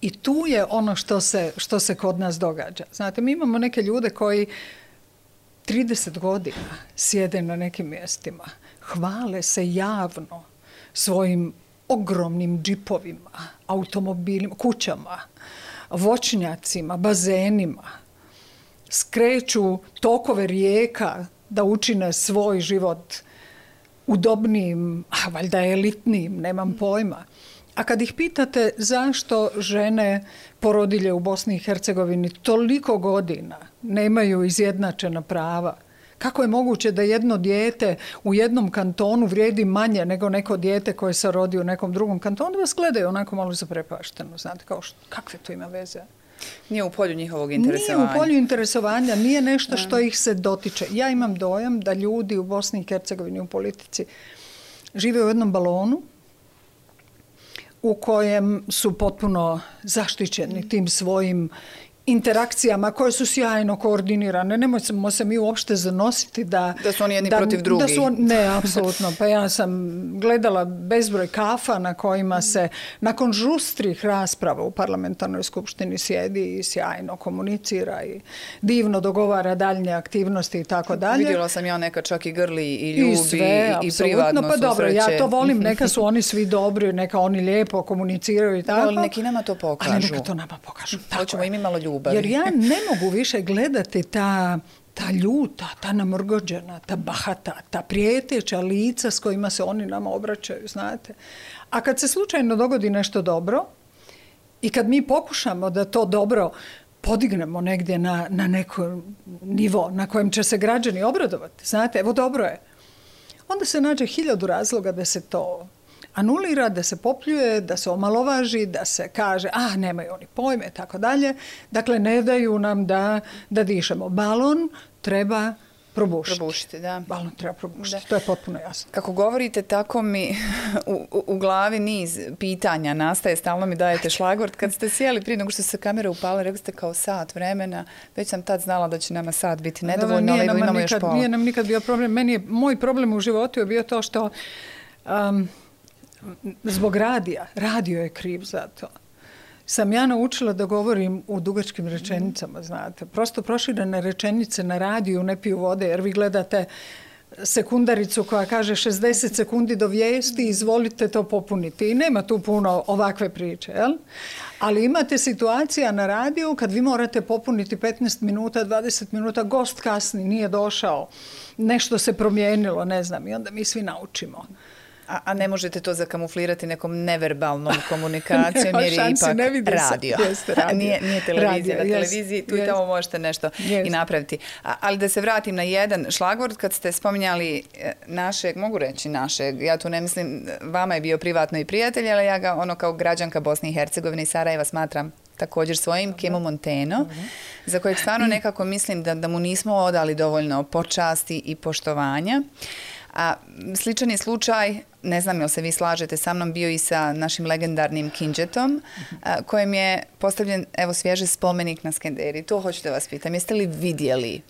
I tu je ono što se, što se kod nas događa. Znate, mi imamo neke ljude koji 30 godina sjede na nekim mjestima, hvale se javno svojim ogromnim džipovima, automobilima, kućama, voćnjacima, bazenima. Skreću tokove rijeka da učine svoj život udobnijim, a valjda elitnijim, nemam mm. pojma. A kad ih pitate zašto žene porodilje u Bosni i Hercegovini toliko godina nemaju izjednačena prava, kako je moguće da jedno dijete u jednom kantonu vrijedi manje nego neko dijete koje se rodi u nekom drugom kantonu, vas gledaju onako malo zaprepašteno, znate, kao što, kakve to ima veze? Nije u polju njihovog interesovanja. Nije u polju interesovanja, nije nešto što ih se dotiče. Ja imam dojam da ljudi u Bosni i Hercegovini u politici žive u jednom balonu u kojem su potpuno zaštićeni tim svojim interakcijama koje su sjajno koordinirane. nemojmo se mi uopšte zanositi da... Da su oni jedni protiv drugih. su on, ne, apsolutno. Pa ja sam gledala bezbroj kafa na kojima se nakon žustrih rasprava u parlamentarnoj skupštini sjedi i sjajno komunicira i divno dogovara daljnje aktivnosti i tako dalje. Vidjela sam ja neka čak i grli i ljubi i, sve, privatno Pa dobro, ja to volim. Neka su oni svi dobri, neka oni lijepo komuniciraju i tako. Ali neki nama to pokažu. Ali neka to nama pokažu. Hoćemo im malo ljubi jer ja ne mogu više gledati ta ta ljuta, ta namrgođena, ta bahata, ta prijeteća lica s kojima se oni nama obraćaju, znate. A kad se slučajno dogodi nešto dobro i kad mi pokušamo da to dobro podignemo negdje na, na neko nivo na kojem će se građani obradovati, znate, evo dobro je, onda se nađe hiljadu razloga da se to anulira, da se popljuje, da se omalovaži, da se kaže, ah, nemaju oni pojme, tako dalje. Dakle, ne daju nam da, da dišemo. Balon treba probušiti. Probušiti, da. Balon treba probušiti, to je potpuno jasno. Kako govorite, tako mi u, u glavi niz pitanja nastaje, stalno mi dajete šlagvort. Kad ste sjeli prije nego što se kamera upala, rekli ste kao sat vremena, već sam tad znala da će nama sat biti nedovoljno, ali imamo još Nije nam nikad bio problem. Meni je, moj problem u životu je bio to što um, zbog radija, radio je kriv za to, sam ja naučila da govorim u dugačkim rečenicama, znate. Prosto proširene rečenice na radiju ne piju vode, jer vi gledate sekundaricu koja kaže 60 sekundi do vijesti, izvolite to popuniti. I nema tu puno ovakve priče, jel? Ali imate situacija na radiju kad vi morate popuniti 15 minuta, 20 minuta, gost kasni, nije došao, nešto se promijenilo, ne znam, i onda mi svi naučimo. A, a ne možete to zakamuflirati nekom neverbalnom (laughs) komunikacijom jer je ipak radio. (laughs) Nije, nije televizija. na televiziji tu i tamo možete nešto i napraviti. A, ali da se vratim na jedan šlagvord kad ste spominjali e, našeg, mogu reći našeg, ja tu ne mislim, vama je bio privatno i prijatelj, ali ja ga ono kao građanka Bosne i Hercegovine i Sarajeva smatram također svojim, Kemo Monteno, za kojeg stvarno (clears throat) nekako mislim da, da mu nismo odali dovoljno počasti i poštovanja. A, sličan je slučaj, ne znam jel se vi slažete sa mnom, bio i sa našim legendarnim Kinđetom, kojem je postavljen evo svježi spomenik na Skenderi. To da vas pitam, jeste li vidjeli?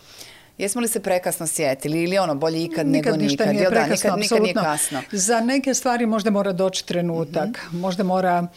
Jesmo li se prekasno sjetili ili ono bolje ikad, nego nikad? nikad, nije kasno. Za neke stvari možda mora doći trenutak, mhm. možda mora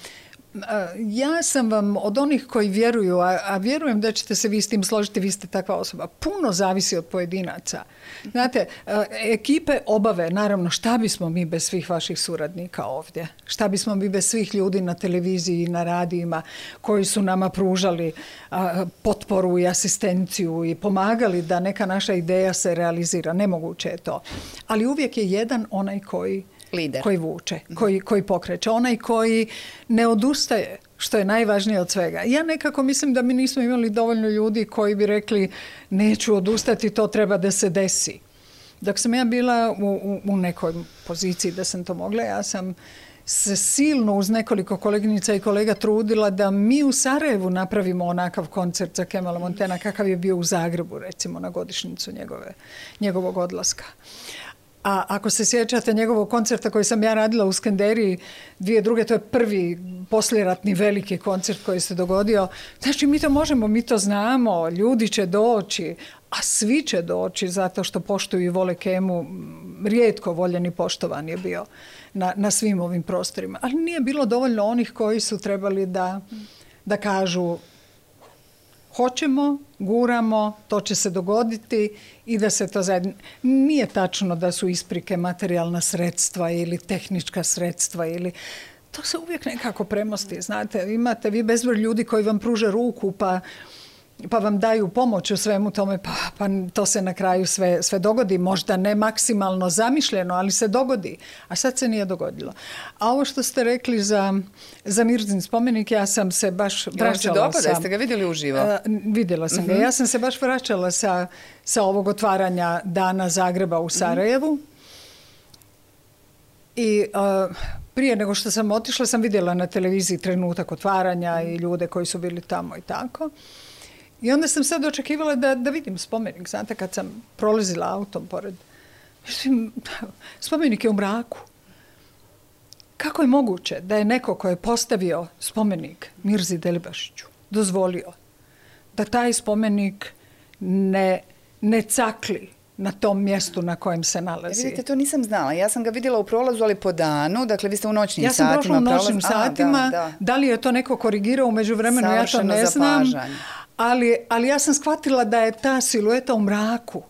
ja sam vam od onih koji vjeruju, a, vjerujem da ćete se vi s tim složiti, vi ste takva osoba, puno zavisi od pojedinaca. Znate, ekipe obave, naravno, šta bismo mi bez svih vaših suradnika ovdje? Šta bismo mi bez svih ljudi na televiziji i na radijima koji su nama pružali a, potporu i asistenciju i pomagali da neka naša ideja se realizira? Nemoguće je to. Ali uvijek je jedan onaj koji Lider. koji vuče, koji, koji pokreće, onaj koji ne odustaje, što je najvažnije od svega. Ja nekako mislim da mi nismo imali dovoljno ljudi koji bi rekli neću odustati, to treba da se desi. Dok sam ja bila u, u, nekoj poziciji da sam to mogla, ja sam se silno uz nekoliko koleginica i kolega trudila da mi u Sarajevu napravimo onakav koncert za Kemala Montena kakav je bio u Zagrebu recimo na godišnjicu njegove, njegovog odlaska. A ako se sjećate njegovog koncerta koji sam ja radila u Skenderiji dvije druge, to je prvi posljeratni veliki koncert koji se dogodio. Znači mi to možemo, mi to znamo, ljudi će doći, a svi će doći zato što poštuju i vole Kemu, rijetko voljen i poštovan je bio na, na svim ovim prostorima. Ali nije bilo dovoljno onih koji su trebali da, da kažu hoćemo, guramo, to će se dogoditi i da se to zajedno... Nije tačno da su isprike materijalna sredstva ili tehnička sredstva ili... To se uvijek nekako premosti, znate. Imate vi bezbroj ljudi koji vam pruže ruku, pa pa vam daju pomoć u svemu tome, pa, pa to se na kraju sve, sve dogodi. Možda ne maksimalno zamišljeno, ali se dogodi. A sad se nije dogodilo. A ovo što ste rekli za, za Mirzin spomenik, ja sam se baš vraćala ja, sa... Jeste ga vidjeli uživo? E, vidjela sam ga. Mhm. Ja sam se baš vraćala sa, sa ovog otvaranja Dana Zagreba u mhm. Sarajevu. I e, prije nego što sam otišla sam vidjela na televiziji trenutak otvaranja mhm. i ljude koji su bili tamo i tako. I onda sam sad očekivala da, da vidim spomenik, znate, kad sam prolazila autom pored. Mislim, spomenik je u mraku. Kako je moguće da je neko ko je postavio spomenik Mirzi Delibašiću dozvolio da taj spomenik ne, ne cakli na tom mjestu na kojem se e, nalazi. Ja, vidite, to nisam znala. Ja sam ga vidjela u prolazu, ali po danu. Dakle, vi ste u noćnim satima. Ja sam prošla u noćnim satima. da, li je to neko korigirao u vremenu, ja to ne znam ali, ali ja sam shvatila da je ta silueta u mraku.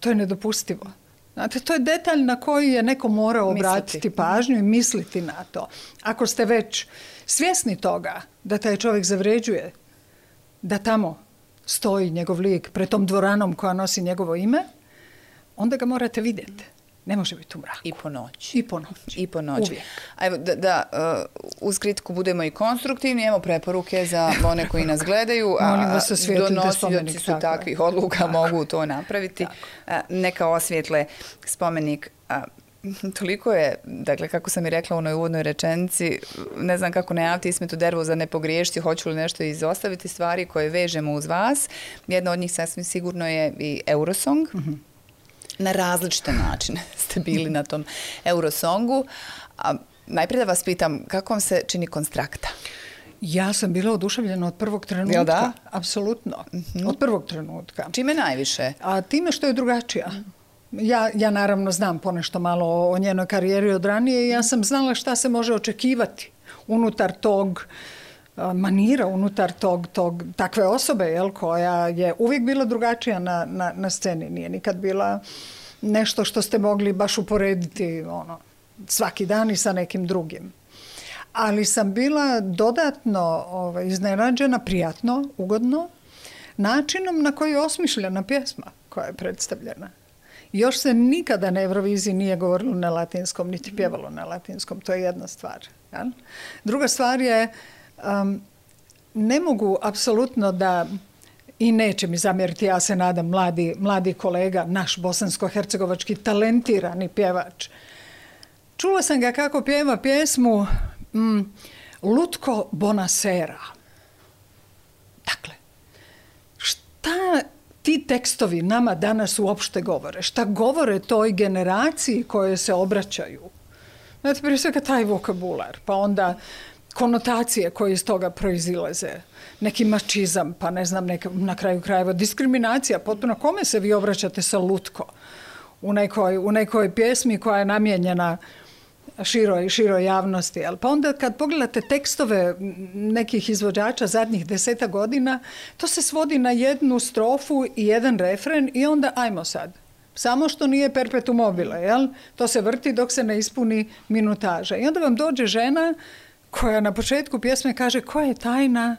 To je nedopustivo. Znate, to je detalj na koji je neko morao obratiti pažnju i misliti na to. Ako ste već svjesni toga da taj čovjek zavređuje, da tamo stoji njegov lik pred tom dvoranom koja nosi njegovo ime, onda ga morate vidjeti. Ne može biti u mraku. I po noći. I po noći. I po noći. Uvijek. da, da uz uh, kritiku budemo i konstruktivni, evo preporuke za one koji nas gledaju, a donosioci su takvih odluka, mogu to napraviti. neka osvijetle spomenik toliko je, dakle, kako sam i rekla u onoj uvodnoj rečenici, ne znam kako najaviti ismetu dervu za ne pogriješiti, hoću li nešto izostaviti, stvari koje vežemo uz vas. Jedna od njih sasvim sigurno je i Eurosong. Mhm na različite načine (laughs) ste bili na tom Eurosongu. A najprije da vas pitam, kako vam se čini konstrakta? Ja sam bila oduševljena od prvog trenutka. da? Apsolutno. Mhm. Od prvog trenutka. Čime najviše? A time što je drugačija. Ja, ja naravno znam ponešto malo o njenoj karijeri od ranije i ja sam znala šta se može očekivati unutar tog manira unutar tog, tog, takve osobe jel, koja je uvijek bila drugačija na, na, na sceni. Nije nikad bila nešto što ste mogli baš uporediti ono, svaki dan i sa nekim drugim. Ali sam bila dodatno ovaj, iznenađena, prijatno, ugodno, načinom na koji je osmišljena pjesma koja je predstavljena. Još se nikada na Euroviziji nije govorilo na latinskom, niti pjevalo na latinskom. To je jedna stvar. Druga stvar je ne mogu apsolutno da i neće mi zamjeriti, ja se nadam, mladi, mladi kolega, naš bosansko-hercegovački talentirani pjevač. Čula sam ga kako pjeva pjesmu mm, Lutko Bonasera. Dakle, šta ti tekstovi nama danas uopšte govore? Šta govore toj generaciji koje se obraćaju? Znate, prije svega taj vokabular, pa onda konotacije koje iz toga proizilaze. Neki mačizam, pa ne znam, neka, na kraju krajeva diskriminacija. Potpuno kome se vi obraćate sa u nekoj, u nekoj pjesmi koja je namijenjena široj, javnosti. Ali pa onda kad pogledate tekstove nekih izvođača zadnjih deseta godina, to se svodi na jednu strofu i jedan refren i onda ajmo sad. Samo što nije perpetu mobile, jel? To se vrti dok se ne ispuni minutaža. I onda vam dođe žena koja na početku pjesme kaže koja je tajna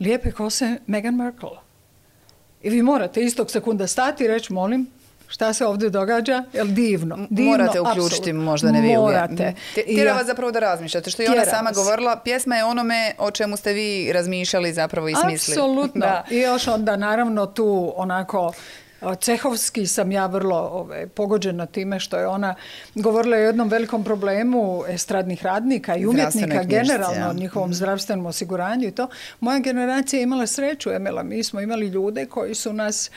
lijepe kose Meghan Markle. I vi morate istog sekunda stati i reći, molim, šta se ovdje događa, jel divno. divno morate uključiti možda ne vi Morate. Tjera vas zapravo da razmišljate, što je ona sama govorila, pjesma je onome o čemu ste vi razmišljali zapravo i smislili. Apsolutno. I još onda naravno tu onako Cehovski sam ja vrlo ove, pogođena time što je ona govorila o jednom velikom problemu estradnih radnika i umjetnika generalno o njihovom mhm. zdravstvenom osiguranju i to. Moja generacija je imala sreću, Emela, mi smo imali ljude koji su nas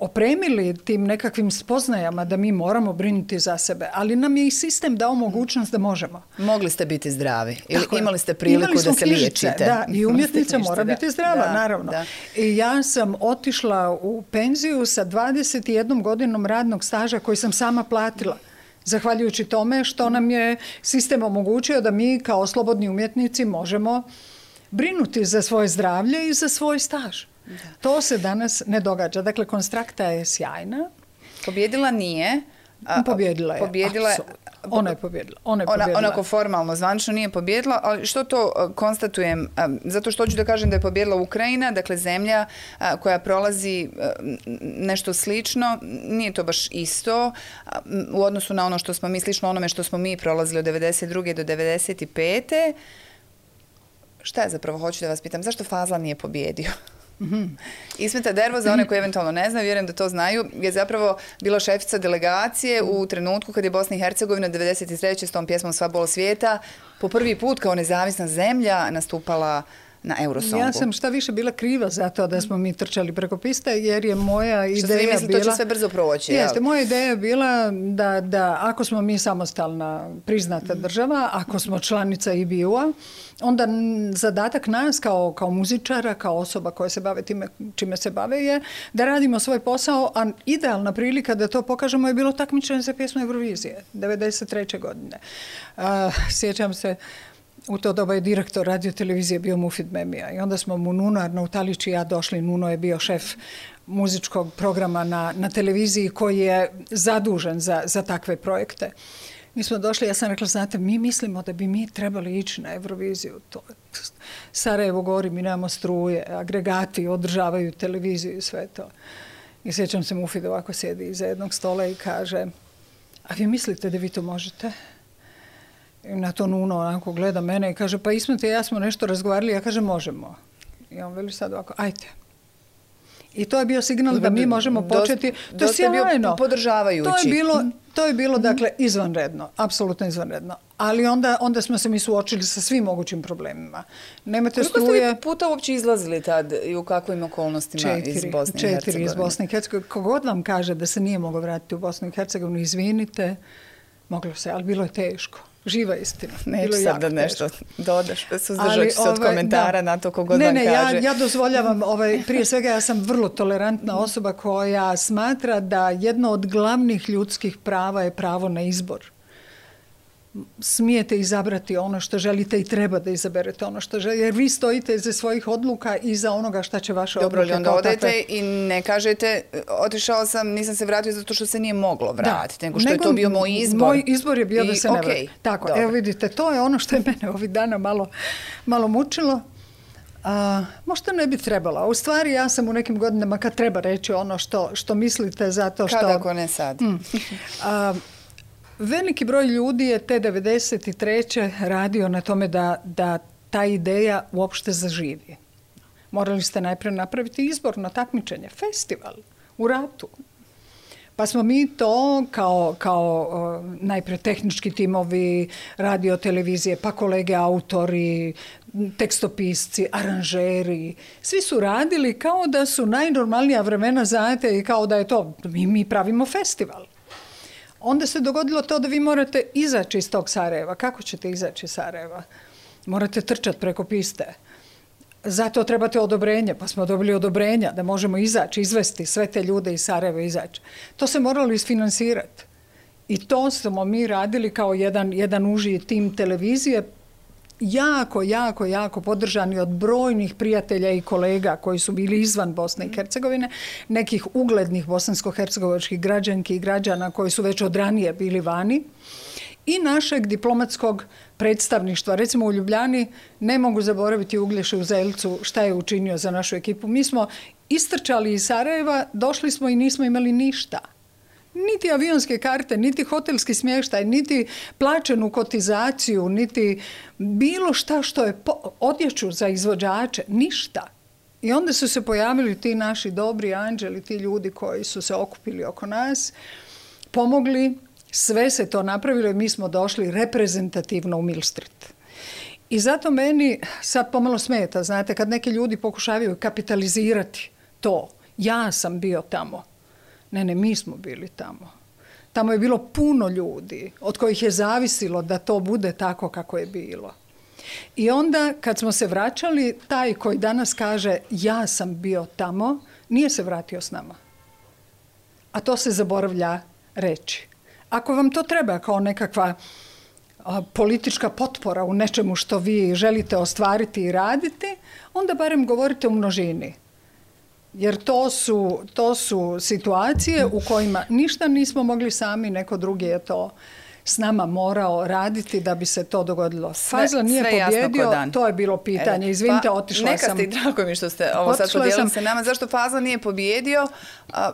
opremili tim nekakvim spoznajama da mi moramo brinuti za sebe, ali nam je i sistem dao mogućnost da možemo. Mogli ste biti zdravi ili imali ste priliku da se knjižice, liječite. Da, i umjetnica mora biti zdrava, naravno. I ja sam otišla u penziju sa 21 godinom radnog staža koji sam sama platila zahvaljujući tome što nam je sistem omogućio da mi kao slobodni umjetnici možemo brinuti za svoje zdravlje i za svoj staž. To se danas ne događa. Dakle, konstrakta je sjajna. Pobjedila nije. A, pobjedila je. Pobjedila Ona je pobjedila. je onako formalno, zvančno nije pobjedila, ali što to e, konstatujem? E, zato što hoću da kažem da je pobjedila Ukrajina, dakle zemlja e, koja prolazi nešto slično, nije to baš isto u odnosu na ono što smo mi, slično onome što smo mi prolazili od 92. do 95. Šta je zapravo, hoću da vas pitam, zašto Fazla nije pobjedio? Mhm. Ismeta Dervo, za one koji eventualno ne znaju, vjerujem da to znaju, je zapravo bila šefica delegacije u trenutku kad je Bosna i Hercegovina 93. s tom pjesmom Sva bol svijeta po prvi put kao nezavisna zemlja nastupala na Eurosongu. Ja sam šta više bila kriva za to da smo mi trčali preko pista jer je moja što ideja bila... to će sve brzo proći. Jeste, moja ideja je bila da, ako smo mi samostalna priznata mm. država, ako smo članica IBU-a, e onda zadatak nas kao, muzičara, kao osoba koja se bave time čime se bave je da radimo svoj posao, a idealna prilika da to pokažemo je bilo takmičenje za pjesmu Eurovizije 1993. godine. sjećam se u to doba je direktor radiotelevizije bio Mufid Memija i onda smo mu Nuno Arnautalić i ja došli. Nuno je bio šef muzičkog programa na, na televiziji koji je zadužen za, za takve projekte. Mi smo došli, ja sam rekla, znate, mi mislimo da bi mi trebali ići na Euroviziju. To, Sarajevo gori, mi nemamo struje, agregati održavaju televiziju i sve to. I sjećam se Mufid ovako sjedi iza jednog stola i kaže, a vi mislite da vi to možete? I na to Nuno onako gleda mene i kaže, pa Ismet ja smo nešto razgovarali, ja kažem, možemo. I on veli sad ovako, ajte. I to je bio signal da mi možemo početi. to je sjajno. To je bilo, mhm. to je bilo mhm. dakle, izvanredno. Apsolutno izvanredno. Ali onda, onda smo se mi suočili sa svim mogućim problemima. Nemate Koliko struje... ste puta uopće izlazili tad i u kakvim okolnostima četiri, iz Bosne i Hercegovine? Četiri iz Bosne i Hercegovine. Kogod vam kaže da se nije mogao vratiti u Bosnu i Hercegovinu, izvinite, moglo se, ali bilo je teško živa istina. Neću pa ovaj, da nešto dodaš, suzdržat se od komentara na to kogod ne, ne, Ja, dozvoljavam, ovaj, prije svega ja sam vrlo tolerantna osoba koja smatra da jedno od glavnih ljudskih prava je pravo na izbor smijete izabrati ono što želite i treba da izaberete ono što želite. Jer vi stojite za svojih odluka i za onoga šta će vaša odluka. Dobro onda i ne kažete otišao sam, nisam se vratio zato što se nije moglo vratiti, nego što je to bio moj izbor. Moj izbor je bio da se ne Tako, evo vidite, to je ono što je mene ovih dana malo, mučilo. možda ne bi trebala. U stvari ja sam u nekim godinama kad treba reći ono što, mislite zato što... Kada ako ne sad. Mm. a, Veliki broj ljudi je te 93. radio na tome da, da ta ideja uopšte zaživi. Morali ste najprije napraviti izborno takmičenje, festival u ratu. Pa smo mi to kao, kao eh, najprije tehnički timovi, radio, televizije, pa kolege, autori, tekstopisci, aranžeri. Svi su radili kao da su najnormalnija vremena, znate, i kao da je to, mi pravimo festival onda se dogodilo to da vi morate izaći iz tog Sarajeva. Kako ćete izaći iz Sarajeva? Morate trčati preko piste. Zato trebate odobrenje, pa smo dobili odobrenja da možemo izaći, izvesti sve te ljude iz Sarajeva izaći. To se moralo isfinansirati. I to smo mi radili kao jedan, jedan uži tim televizije jako, jako, jako podržani od brojnih prijatelja i kolega koji su bili izvan Bosne i mm. Hercegovine, nekih uglednih bosansko-hercegovačkih građanki i građana koji su već od ranije bili vani i našeg diplomatskog predstavništva. Recimo u Ljubljani ne mogu zaboraviti Uglješe u Zelcu šta je učinio za našu ekipu. Mi smo istrčali iz Sarajeva, došli smo i nismo imali ništa niti avionske karte, niti hotelski smještaj, niti plaćenu kotizaciju, niti bilo šta što je odjeću za izvođače, ništa. I onda su se pojavili ti naši dobri anđeli, ti ljudi koji su se okupili oko nas, pomogli, sve se to napravilo i mi smo došli reprezentativno u Street. I zato meni sad pomalo smeta, znate, kad neki ljudi pokušavaju kapitalizirati to. Ja sam bio tamo. Ne, ne, mi smo bili tamo. Tamo je bilo puno ljudi od kojih je zavisilo da to bude tako kako je bilo. I onda kad smo se vraćali, taj koji danas kaže ja sam bio tamo, nije se vratio s nama. A to se zaboravlja reći. Ako vam to treba kao nekakva politička potpora u nečemu što vi želite ostvariti i raditi, onda barem govorite u množini jer to su, to su situacije u kojima ništa nismo mogli sami, neko drugi je to s nama morao raditi da bi se to dogodilo. Fazla nije sve pobjedio, to je bilo pitanje. E, Izvinite, pa, otišla sam. Neka ste i drago mi što ste ovo sad podijelili sa nama. Zašto Fazla nije pobjedio? A,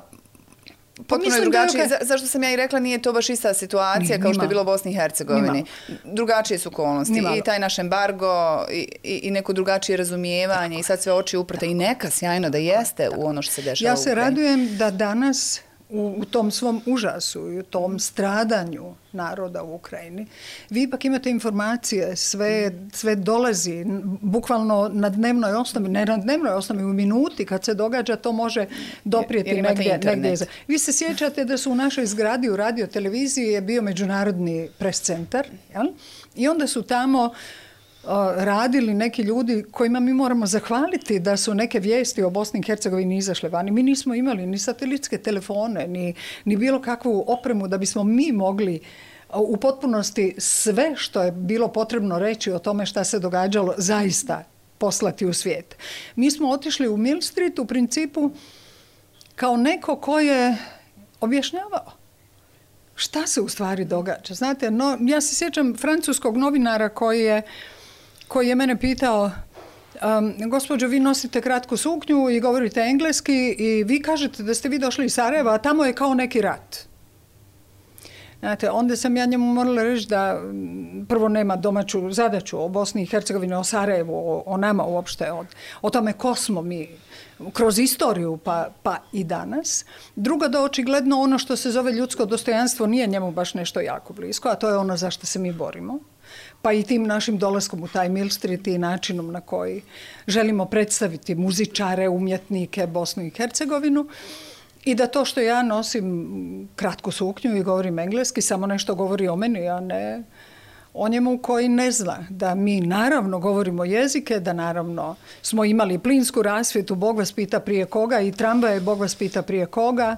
pa potpuno je drugačije, zašto sam ja i rekla, nije to baš ista situacija kao što je bilo u Bosni i Hercegovini. Drugačije su okolnosti i taj naš embargo i, neko drugačije razumijevanje i sad sve oči uprte i neka sjajno da jeste u ono što se dešava. Ja se radujem da danas u, tom svom užasu i u tom stradanju naroda u Ukrajini. Vi ipak imate informacije, sve, sve dolazi bukvalno na dnevnoj osnovi, ne na dnevnoj osnovi, u minuti kad se događa to može doprijeti Jer negdje, negdje. Vi se sjećate da su u našoj zgradi u radio televiziji je bio međunarodni prescentar i onda su tamo radili neki ljudi kojima mi moramo zahvaliti da su neke vijesti o Bosni i Hercegovini izašle vani. Mi nismo imali ni satelitske telefone, ni, ni bilo kakvu opremu da bismo mi mogli u potpunosti sve što je bilo potrebno reći o tome šta se događalo zaista poslati u svijet. Mi smo otišli u Mill Street u principu kao neko ko je objašnjavao šta se u stvari događa. Znate, no, ja se sjećam francuskog novinara koji je koji je mene pitao Um, gospođo, vi nosite kratku suknju i govorite engleski i vi kažete da ste vi došli iz Sarajeva, a tamo je kao neki rat. Znate, onda sam ja njemu morala reći da prvo nema domaću zadaću o Bosni i Hercegovini, o Sarajevu, o, nama uopšte, o, o tome ko smo mi kroz istoriju pa, pa i danas. Druga da očigledno ono što se zove ljudsko dostojanstvo nije njemu baš nešto jako blisko, a to je ono za što se mi borimo pa i tim našim dolaskom u taj Mill Street i načinom na koji želimo predstaviti muzičare, umjetnike Bosnu i Hercegovinu. I da to što ja nosim kratku suknju i govorim engleski, samo nešto govori o meni, a ne o njemu koji ne zna da mi naravno govorimo jezike, da naravno smo imali plinsku rasvjetu, Bog vas pita prije koga i tramvaje, Bog vas pita prije koga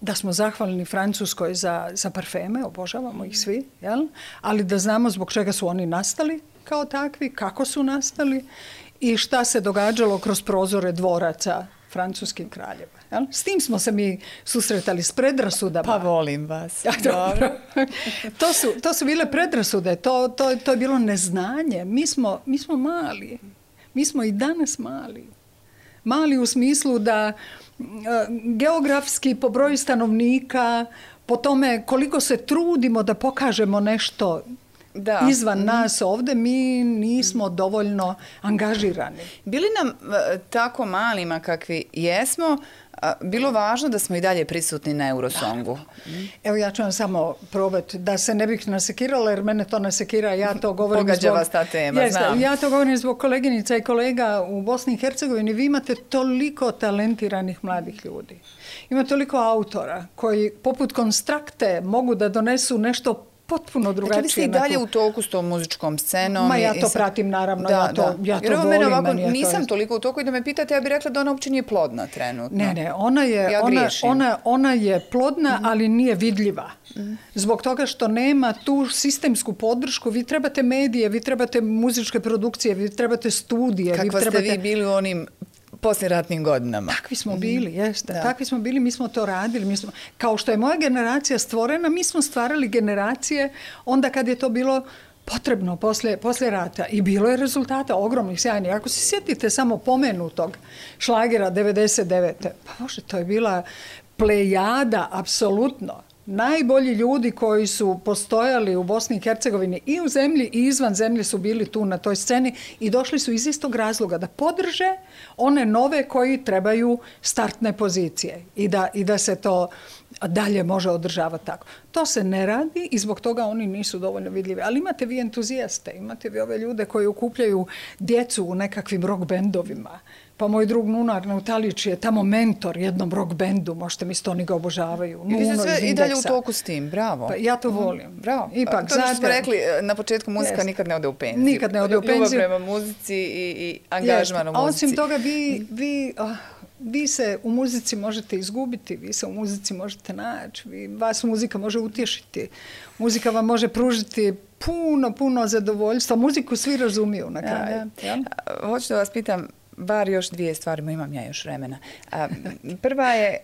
da smo zahvalni Francuskoj za, za parfeme, obožavamo ih svi, jel? ali da znamo zbog čega su oni nastali kao takvi, kako su nastali i šta se događalo kroz prozore dvoraca francuskim kraljeva. Jel? S tim smo se mi susretali s predrasudama. Pa volim vas. dobro. (laughs) to, su, to su bile predrasude, to, to, to je bilo neznanje. Mi smo, mi smo mali, mi smo i danas mali. Mali u smislu da geografski po broju stanovnika, po tome koliko se trudimo da pokažemo nešto da. izvan mhm. nas ovdje, mi nismo mhm. dovoljno angažirani. Bili nam e, tako malima kakvi jesmo, bilo važno da smo i dalje prisutni na Eurosongu. Evo ja ću vam samo probati da se ne bih nasekirala jer mene to nasekira, ja to govorim Pogađa zbog... vas ta tema, Ja to govorim zbog koleginica i kolega u Bosni i Hercegovini. Vi imate toliko talentiranih mladih ljudi. Ima toliko autora koji poput konstrakte mogu da donesu nešto potpuno drugačije. Znači vi ste i dalje u toku s tom muzičkom scenom. Ma ja to pratim, naravno, ja to, volim. nisam toliko u toku i da me pitate, ja bih rekla da ona uopće nije plodna trenutno. Ne, ne, ona je, ona, je plodna, mhm. ali nije vidljiva. Mhm. Zbog toga što nema tu sistemsku podršku, vi trebate medije, vi trebate muzičke produkcije, vi trebate studije. Kako vi trebate... ste vi bili u onim posljeratnim godinama. Takvi smo bili, jeste. Da. Takvi smo bili, mi smo to radili. Mi smo, kao što je moja generacija stvorena, mi smo stvarali generacije onda kad je to bilo potrebno poslije, poslije rata i bilo je rezultata ogromnih, sjajnih. Ako se sjetite samo pomenutog šlagera 99. Pa bože, to je bila plejada, apsolutno najbolji ljudi koji su postojali u Bosni i Hercegovini i u zemlji i izvan zemlje su bili tu na toj sceni i došli su iz istog razloga da podrže one nove koji trebaju startne pozicije i da, i da se to dalje može održavati tako. To se ne radi i zbog toga oni nisu dovoljno vidljivi. Ali imate vi entuzijaste, imate vi ove ljude koji okupljaju djecu u nekakvim rock bendovima pa moj drug Nunar Nautalić je tamo mentor jednom rock bendu, možete mi oni ga obožavaju. I sve i dalje u toku s tim, bravo. Pa ja to mhm. volim, bravo. Ipak, to smo rekli, e, na početku muzika nikad ne ode u penziju. Nikad ne ode u penziju. Ljubav prema muzici i, i angažman u muzici. A osim toga, mhm. ah, vi, se u muzici možete izgubiti, vi se u muzici možete naći, vas muzika može utješiti, muzika vam može pružiti puno, puno zadovoljstva. Muziku svi razumiju na kraju. Hoću da vas pitam, bar još dvije stvari, imam ja još vremena. Prva je,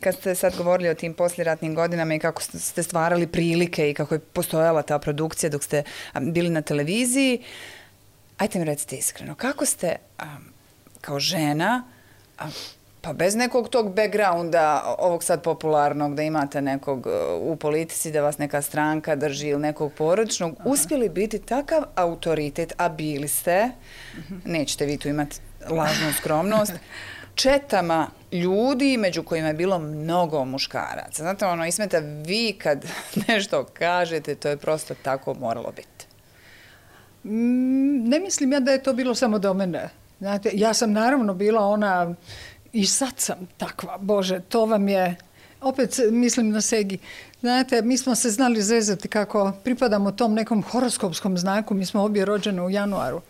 kad ste sad govorili o tim posljeratnim godinama i kako ste stvarali prilike i kako je postojala ta produkcija dok ste bili na televiziji, ajte mi recite iskreno, kako ste kao žena, pa bez nekog tog backgrounda, ovog sad popularnog, da imate nekog e, u politici, da vas neka stranka drži ili nekog porodičnog, uspjeli biti takav autoritet, a bili ste, mhm. nećete vi tu imati lažnu skromnost, (laughs) četama ljudi među kojima je bilo mnogo muškaraca. Znate, ono, Ismeta, vi kad (laughs) nešto kažete, to je prosto tako moralo biti. Mm, ne mislim ja da je to bilo samo do mene. Znate, ja sam naravno bila ona, i sad sam takva, Bože, to vam je, opet mislim na Segi, Znate, mi smo se znali zezati kako pripadamo tom nekom horoskopskom znaku, mi smo obje rođene u januaru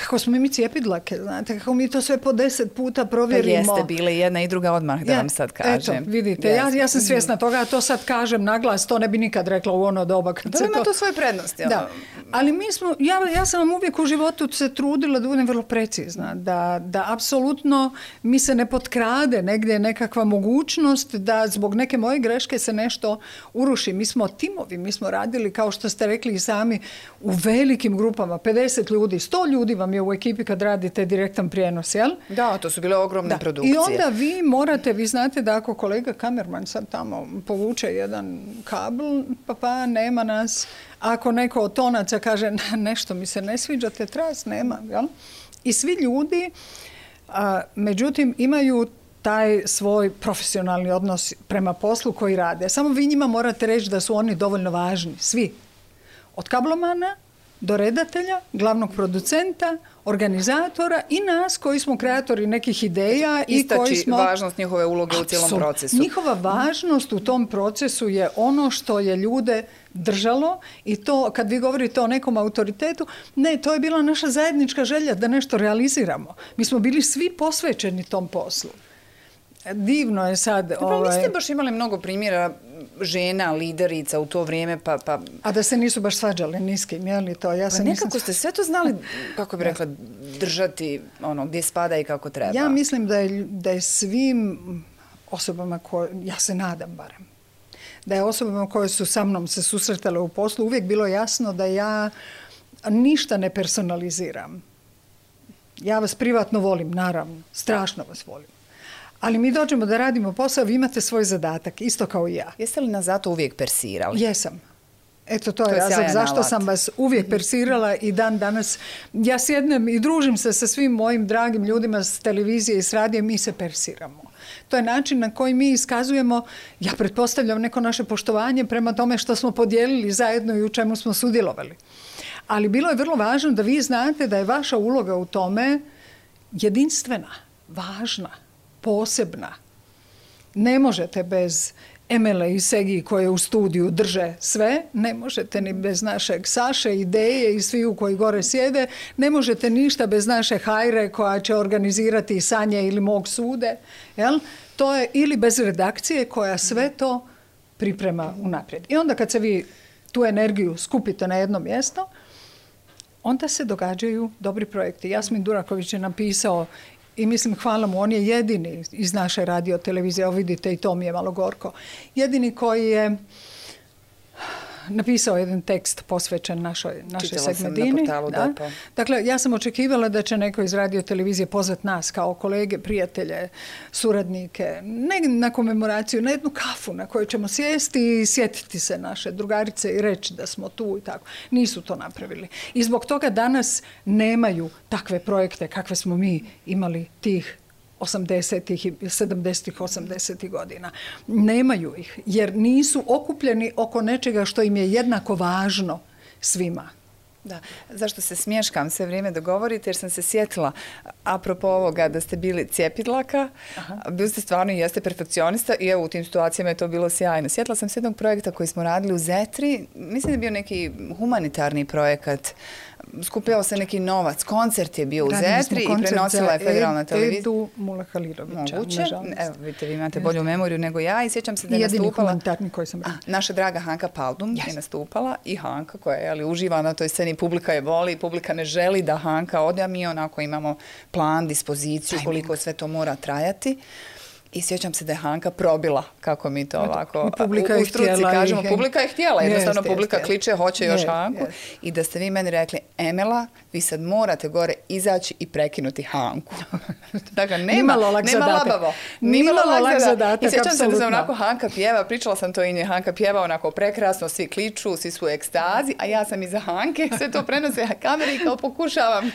kako smo mi cijepidlake, znate, kako mi to sve po deset puta provjerimo. Pa jeste bili jedna i druga odmah, da ja, vam sad kažem. Eto, vidite, ja, ja sam svjesna toga, a to sad kažem na glas, to ne bi nikad rekla u ono doba. Kad to ima to... svoje prednosti. Da. Ono. Ali mi smo, ja, ja sam vam uvijek u životu se trudila da budem vrlo precizna, da, da apsolutno mi se ne potkrade negdje nekakva mogućnost da zbog neke moje greške se nešto uruši. Mi smo timovi, mi smo radili, kao što ste rekli i sami, u velikim grupama, 50 ljudi, 100 ljudi vam vam je u ekipi kad radite direktan prijenos, jel? Da, to su bile ogromne da. produkcije. I onda vi morate, vi znate da ako kolega kamerman sad tamo povuče jedan kabel, pa pa nema nas. Ako neko od tonaca kaže nešto mi se ne sviđa, te tras nema, jel? I svi ljudi, međutim, imaju taj svoj profesionalni odnos prema poslu koji rade. Samo vi njima morate reći da su oni dovoljno važni, svi. Od kablomana do redatelja, glavnog producenta, organizatora i nas koji smo kreatori nekih ideja i koji smo... važnost njihove uloge u cijelom procesu. Njihova važnost u tom procesu je ono što je ljude držalo i to kad vi govorite o nekom autoritetu, ne, to je bila naša zajednička želja da nešto realiziramo. Mi smo bili svi posvećeni tom poslu divno je sad... Pa ovaj... niste baš imali mnogo primjera žena, liderica u to vrijeme, pa... pa- A da se nisu baš svađali ni s kim, to? Ja pa nekako ste sve to znali, kako bi rekla, držati ono, gdje spada i kako treba. Ja mislim da je, da je svim osobama koje, ja se nadam barem, da je osobama koje su sa mnom se susretale u poslu uvijek bilo jasno da ja ništa ne personaliziram. Ja vas privatno volim, naravno. Strašno vas volim ali mi dođemo da radimo posao, vi imate svoj zadatak, isto kao i ja. Jeste li nas zato uvijek persirali? Jesam. Eto, to, je razlog zašto sam vas uvijek mhm. persirala i dan danas. Ja sjednem i družim se sa svim mojim dragim ljudima s televizije i s radije, mi se persiramo. To je način na koji mi iskazujemo, ja pretpostavljam, neko naše poštovanje prema tome što smo podijelili zajedno i u čemu smo sudjelovali. Ali bilo je vrlo važno da vi znate da je vaša uloga u tome jedinstvena, važna posebna. Ne možete bez Emele i Segi koje u studiju drže sve, ne možete ni bez našeg Saše, ideje i u koji gore sjede, ne možete ništa bez naše Hajre koja će organizirati sanje ili mog sude, jel? To je ili bez redakcije koja sve to priprema unaprijed. I onda kad se vi tu energiju skupite na jedno mjesto, onda se događaju dobri projekti. Jasmin Duraković je napisao i mislim hvala mu, on je jedini iz naše radio televizije, evo vidite i to mi je malo gorko, jedini koji je napisao jedan tekst posvećen našoj, našoj da. Pa. Dakle, ja sam očekivala da će neko iz radio televizije pozvati nas kao kolege, prijatelje, suradnike, ne na komemoraciju, na jednu kafu na kojoj ćemo sjesti i sjetiti se naše drugarice i reći da smo tu i tako. Nisu to napravili. I zbog toga danas nemaju takve projekte kakve smo mi imali tih 80-ih i 70-ih, 80 godina. Nemaju ih, jer nisu okupljeni oko nečega što im je jednako važno svima. Da. Zašto se smješkam sve vrijeme da govorite, jer sam se sjetila apropo ovoga da ste bili cijepidlaka, bili ste stvarno i jeste perfekcionista i evo u tim situacijama je to bilo sjajno. Sjetila sam se jednog projekta koji smo radili u Zetri, mislim da je bio neki humanitarni projekat skupljao se neki novac, koncert je bio u Zetri i prenosila je federalna televizija. Edu Mula Halilovića, Moguće, evo vidite, vi imate bolju memoriju nego ja i sjećam se da je nastupala... koji Naša draga Hanka Paldum je nastupala i Hanka koja je uživa na toj sceni, publika je voli, publika ne želi da Hanka ode, mi onako imamo plan, dispoziciju, koliko sve to mora trajati. I sjećam se da je Hanka probila, kako mi to ovako publika u, struci kažemo. publika je htjela, jednostavno publika kliče, hoće još Hanku. I da ste vi meni rekli, Emela, vi sad morate gore izaći i prekinuti Hanku. (laughs) dakle, nema, nema labavo. Nimalo lak zadatak, I sjećam se da sam onako Hanka pjeva, pričala sam to i nje, Hanka pjeva onako prekrasno, svi kliču, svi su u ekstazi, a ja sam iza Hanke, (laughs) sve to prenose kameri i kao pokušavam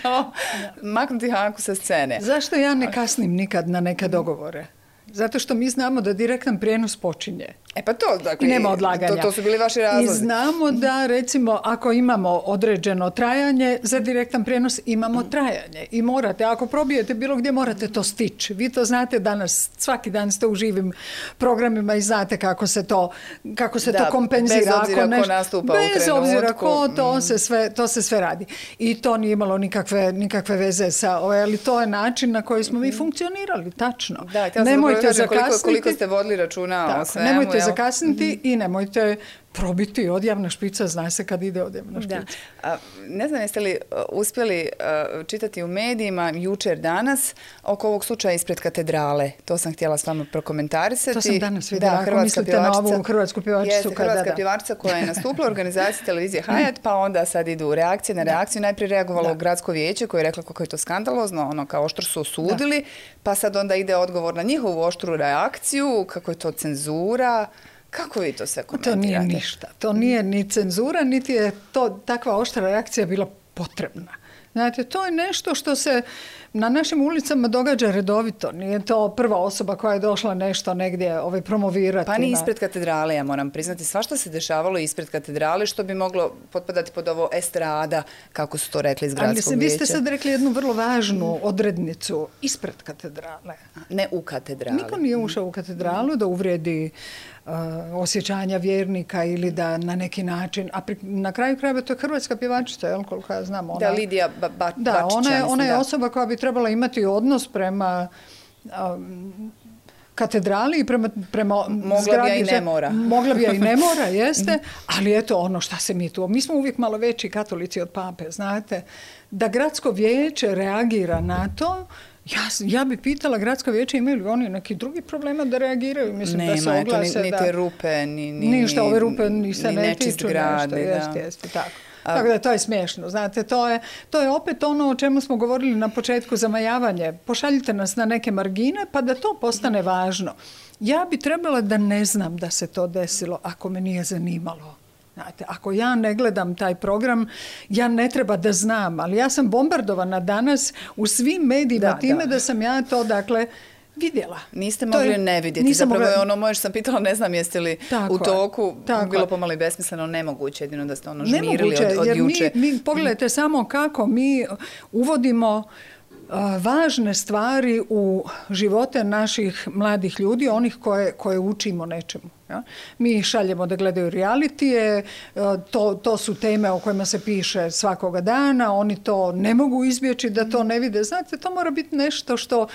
maknuti Hanku sa scene. Zašto ja ne kasnim nikad na neke dogovore? Zato što mi znamo da direktan prijenos počinje. E pa to, dakle, nema odlaganja. To, su bili vaši razlozi. I znamo da, recimo, ako imamo određeno trajanje, za direktan prijenos imamo trajanje. I morate, ako probijete bilo gdje, morate to stići. Vi to znate danas, svaki dan ste u živim programima i znate kako se to, kako se da, to kompenzira. Bez obzira ko nastupa bez u Bez obzira ko, mm. to se, sve, to se sve radi. I to nije imalo nikakve, nikakve veze sa, ovaj, ali to je način na koji smo mi mhm. funkcionirali, tačno. Da, Nemojte zakasniti. Koliko, koliko ste vodili računa o zakasniti mm -hmm. i nemojte probiti odjavna špica, zna se kad ide odjavna špica. Da. ne znam jeste li e, uspjeli e, čitati u medijima jučer, danas, oko ovog slučaja ispred katedrale. To sam htjela s vama prokomentarisati. To sam danas vidjela. Da, Hrvatska mislite na ovu hrvatsku hrvatska da, koja je nastupila u (laughs) organizaciji televizije Hayat, pa onda sad idu reakcije na reakciju. Najprije reagovalo gradsko vijeće koje je rekla kako je to skandalozno, ono kao oštro su osudili, pa sad onda ide odgovor na njihovu oštru reakciju, kako je to cenzura. Kako vi to sve komentirate? To nije ništa. To nije ni cenzura, niti je to takva oštra reakcija bila potrebna. Znate, to je nešto što se na našim ulicama događa redovito. Nije to prva osoba koja je došla nešto negdje ovaj, promovirati. Pa ni ispred katedrale, ja moram priznati. Sva što se dešavalo ispred katedrale, što bi moglo potpadati pod ovo estrada, kako su to rekli iz gradskog vijeća. Ali vi ste sad rekli jednu vrlo važnu odrednicu ispred katedrale. Ne u katedrali. Niko nije ušao u katedralu da uvredi Eh, osjećanja vjernika ili da na neki način, a na kraju krajeva to je hrvatska pjevačica, jel, koliko ja znam. da, Lidija da, Ona je, osoba koja bi trebala imati odnos prema um, katedrali i prema, mogla bi ja i ne mora. (laughs) Mogla bi ja i ne mora, jeste. Ali eto ono šta se mi tu... Mi smo uvijek malo veći katolici od pape, znate. Da gradsko vijeće reagira na to, ja, ja bi pitala gradsko vijeće imaju li oni neki drugi problema da reagiraju, mislim ne, da se oglase. rupe, ni, ni, ništa, ove rupe ni se ne tiču, tako. Tako da to je smiješno, znate, to je, to je opet ono o čemu smo govorili na početku zamajavanje. Pošaljite nas na neke margine pa da to postane važno. Ja bi trebala da ne znam da se to desilo ako me nije zanimalo. Znate, ako ja ne gledam taj program, ja ne treba da znam, ali ja sam bombardovana danas u svim medijima time da. sam ja to, dakle, vidjela. Niste mogli je, ne vidjeti. Zapravo mogla... ono moje što sam pitala, ne znam jeste li u toku, tako bilo pomalo i besmisleno, nemoguće jedino da ste ono žmirili od, od juče. Mi, mi, pogledajte samo kako mi uvodimo važne stvari u živote naših mladih ljudi, onih koje, koje učimo nečemu. Ja? Mi ih šaljemo da gledaju realitije, to, to su teme o kojima se piše svakoga dana, oni to ne mogu izbjeći da to ne vide. Znate, to mora biti nešto što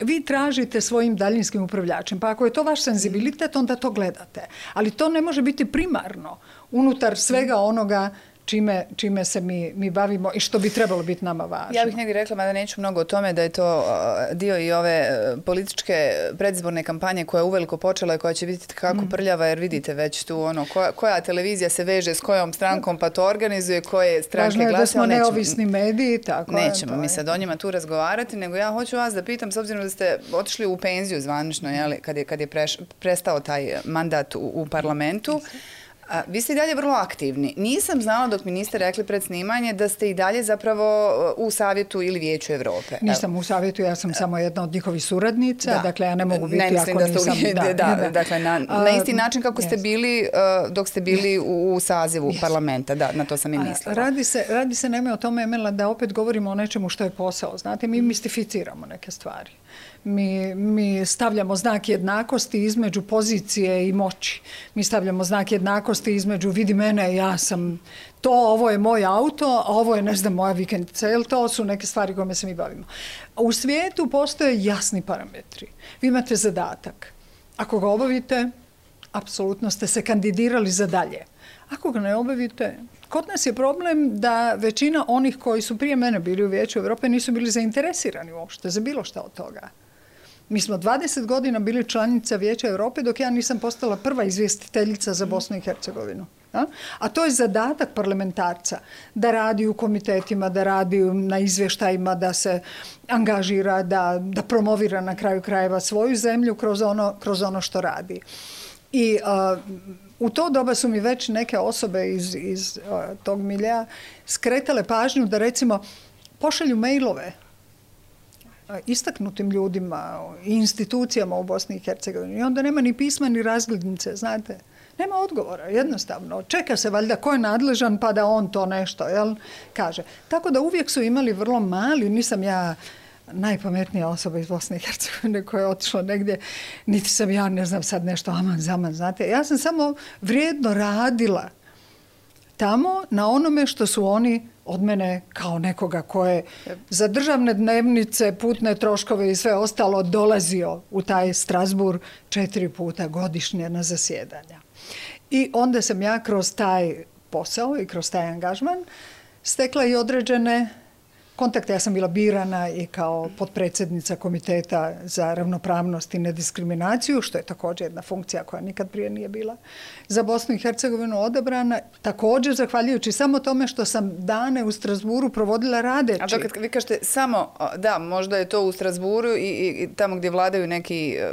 vi tražite svojim daljinskim upravljačem. Pa ako je to vaš senzibilitet, onda to gledate. Ali to ne može biti primarno unutar svega onoga čime, čime se mi, mi bavimo i što bi trebalo biti nama važno. Ja bih negdje rekla, mada neću mnogo o tome, da je to dio i ove e, političke predizborne kampanje koja je uveliko počela i koja će biti kako mm. prljava, jer vidite već tu ono, koja, televizija se veže s kojom strankom pa to organizuje, koje stranke glasa. da smo nećemo, neovisni mediji, tako Nećemo mi sad o njima tu razgovarati, nego ja hoću vas da pitam, s obzirom da ste otišli u penziju zvanično, jeli, kad je, kad je prestao taj mandat u, u parlamentu, vi ste i dalje vrlo aktivni. Nisam znala dok mi niste rekli pred snimanje da ste i dalje zapravo u Savjetu ili Vijeću Europe. Nisam u Savjetu, ja sam samo jedna od njihovih suradnica, dakle ja ne mogu biti ne, dakle na, isti način kako ste bili uh, dok ste bili u, sazivu parlamenta, da, na to sam i mislila. Radi se, radi se neme o tome, Emela, da opet govorimo o nečemu što je posao. Znate, mi mistificiramo neke stvari. Mi, mi stavljamo znak jednakosti između pozicije i moći. Mi stavljamo znak jednakosti između vidi mene, ja sam to, ovo je moj auto, a ovo je, ne znam, moja vikendica. Jel to su neke stvari kojima se mi bavimo. U svijetu postoje jasni parametri. Vi imate zadatak. Ako ga obavite, apsolutno ste se kandidirali za dalje. Ako ga ne obavite, kod nas je problem da većina onih koji su prije mene bili u Vijeću Europe nisu bili zainteresirani uopšte za bilo šta od toga. Mi smo 20 godina bili članica Vijeća Europe dok ja nisam postala prva izvjestiteljica za Bosnu i Hercegovinu. A? to je zadatak parlamentarca da radi u komitetima, da radi na izvještajima, da se angažira, da, promovira na kraju krajeva svoju zemlju kroz ono, ono što radi. I u to doba su mi već neke osobe iz, tog milja skretale pažnju da recimo pošalju mailove istaknutim ljudima i institucijama u Bosni i Hercegovini. I onda nema ni pisma ni razglednice, znate. Nema odgovora, jednostavno. Čeka se valjda ko je nadležan pa da on to nešto jel, kaže. Tako da uvijek su imali vrlo mali, nisam ja najpametnija osoba iz Bosne i Hercegovine koja je otišla negdje, niti sam ja, ne znam sad nešto, aman, zaman, znate. Ja sam samo vrijedno radila tamo na onome što su oni od mene kao nekoga koje je za državne dnevnice, putne troškove i sve ostalo dolazio u taj Strasbur četiri puta godišnje na zasjedanja. I onda sam ja kroz taj posao i kroz taj angažman stekla i određene Kontakta Ja sam bila birana i kao potpredsjednica komiteta za ravnopravnost i nediskriminaciju, što je također jedna funkcija koja nikad prije nije bila za Bosnu i Hercegovinu odabrana. Također, zahvaljujući samo tome što sam dane u Strasburu provodila radeći. A kad vi kažete samo, da, možda je to u Strasburu i, i tamo gdje vladaju neki e,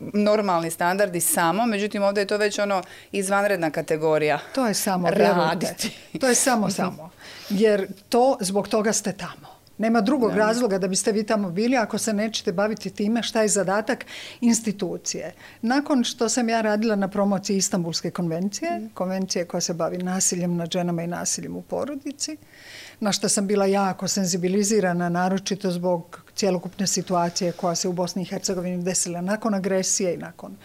normalni standardi samo, međutim ovdje je to već ono izvanredna kategorija. To je samo raditi. To je samo mhm. samo jer to zbog toga ste tamo. Nema drugog razloga da biste vi tamo bili ako se nećete baviti time šta je zadatak institucije. Nakon što sam ja radila na promociji Istanbulske konvencije, mhm. konvencije koja se bavi nasiljem nad ženama i nasiljem u porodici, na što sam bila jako senzibilizirana, naročito zbog cjelokupne situacije koja se u Bosni i Hercegovini desila nakon agresije i nakon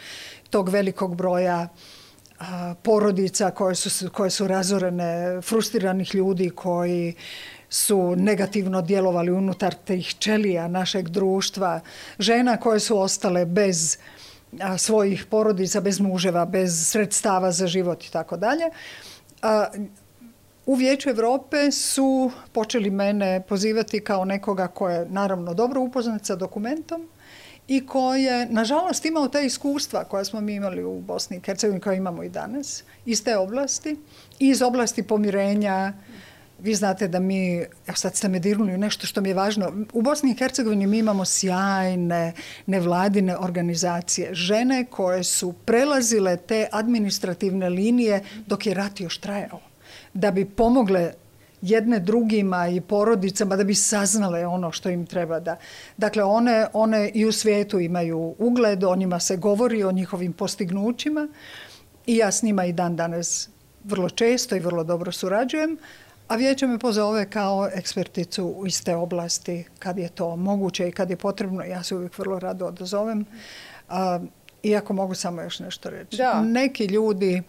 tog velikog broja porodica koje su, koje su razorene, frustriranih ljudi koji su negativno djelovali unutar tih čelija našeg društva, žena koje su ostale bez svojih porodica, bez muževa, bez sredstava za život i tako dalje. U Vijeću Europe su počeli mene pozivati kao nekoga koje je naravno dobro upoznat sa dokumentom, i koje, nažalost, imao te iskustva koja smo mi imali u Bosni i Hercegovini, koja imamo i danas, iz te oblasti, iz oblasti pomirenja, vi znate da mi, evo sad ste me dirnuli u nešto što mi je važno, u Bosni i Hercegovini mi imamo sjajne nevladine organizacije, žene koje su prelazile te administrativne linije dok je rat još trajao, da bi pomogle jedne drugima i porodicama da bi saznale ono što im treba da. Dakle, one, one i u svijetu imaju ugled, o njima se govori, o njihovim postignućima i ja s njima i dan danas vrlo često i vrlo dobro surađujem, a vijeće me pozove kao eksperticu u iste oblasti kad je to moguće i kad je potrebno. Ja se uvijek vrlo rado odazovem. A, iako mogu samo još nešto reći. Neki ljudi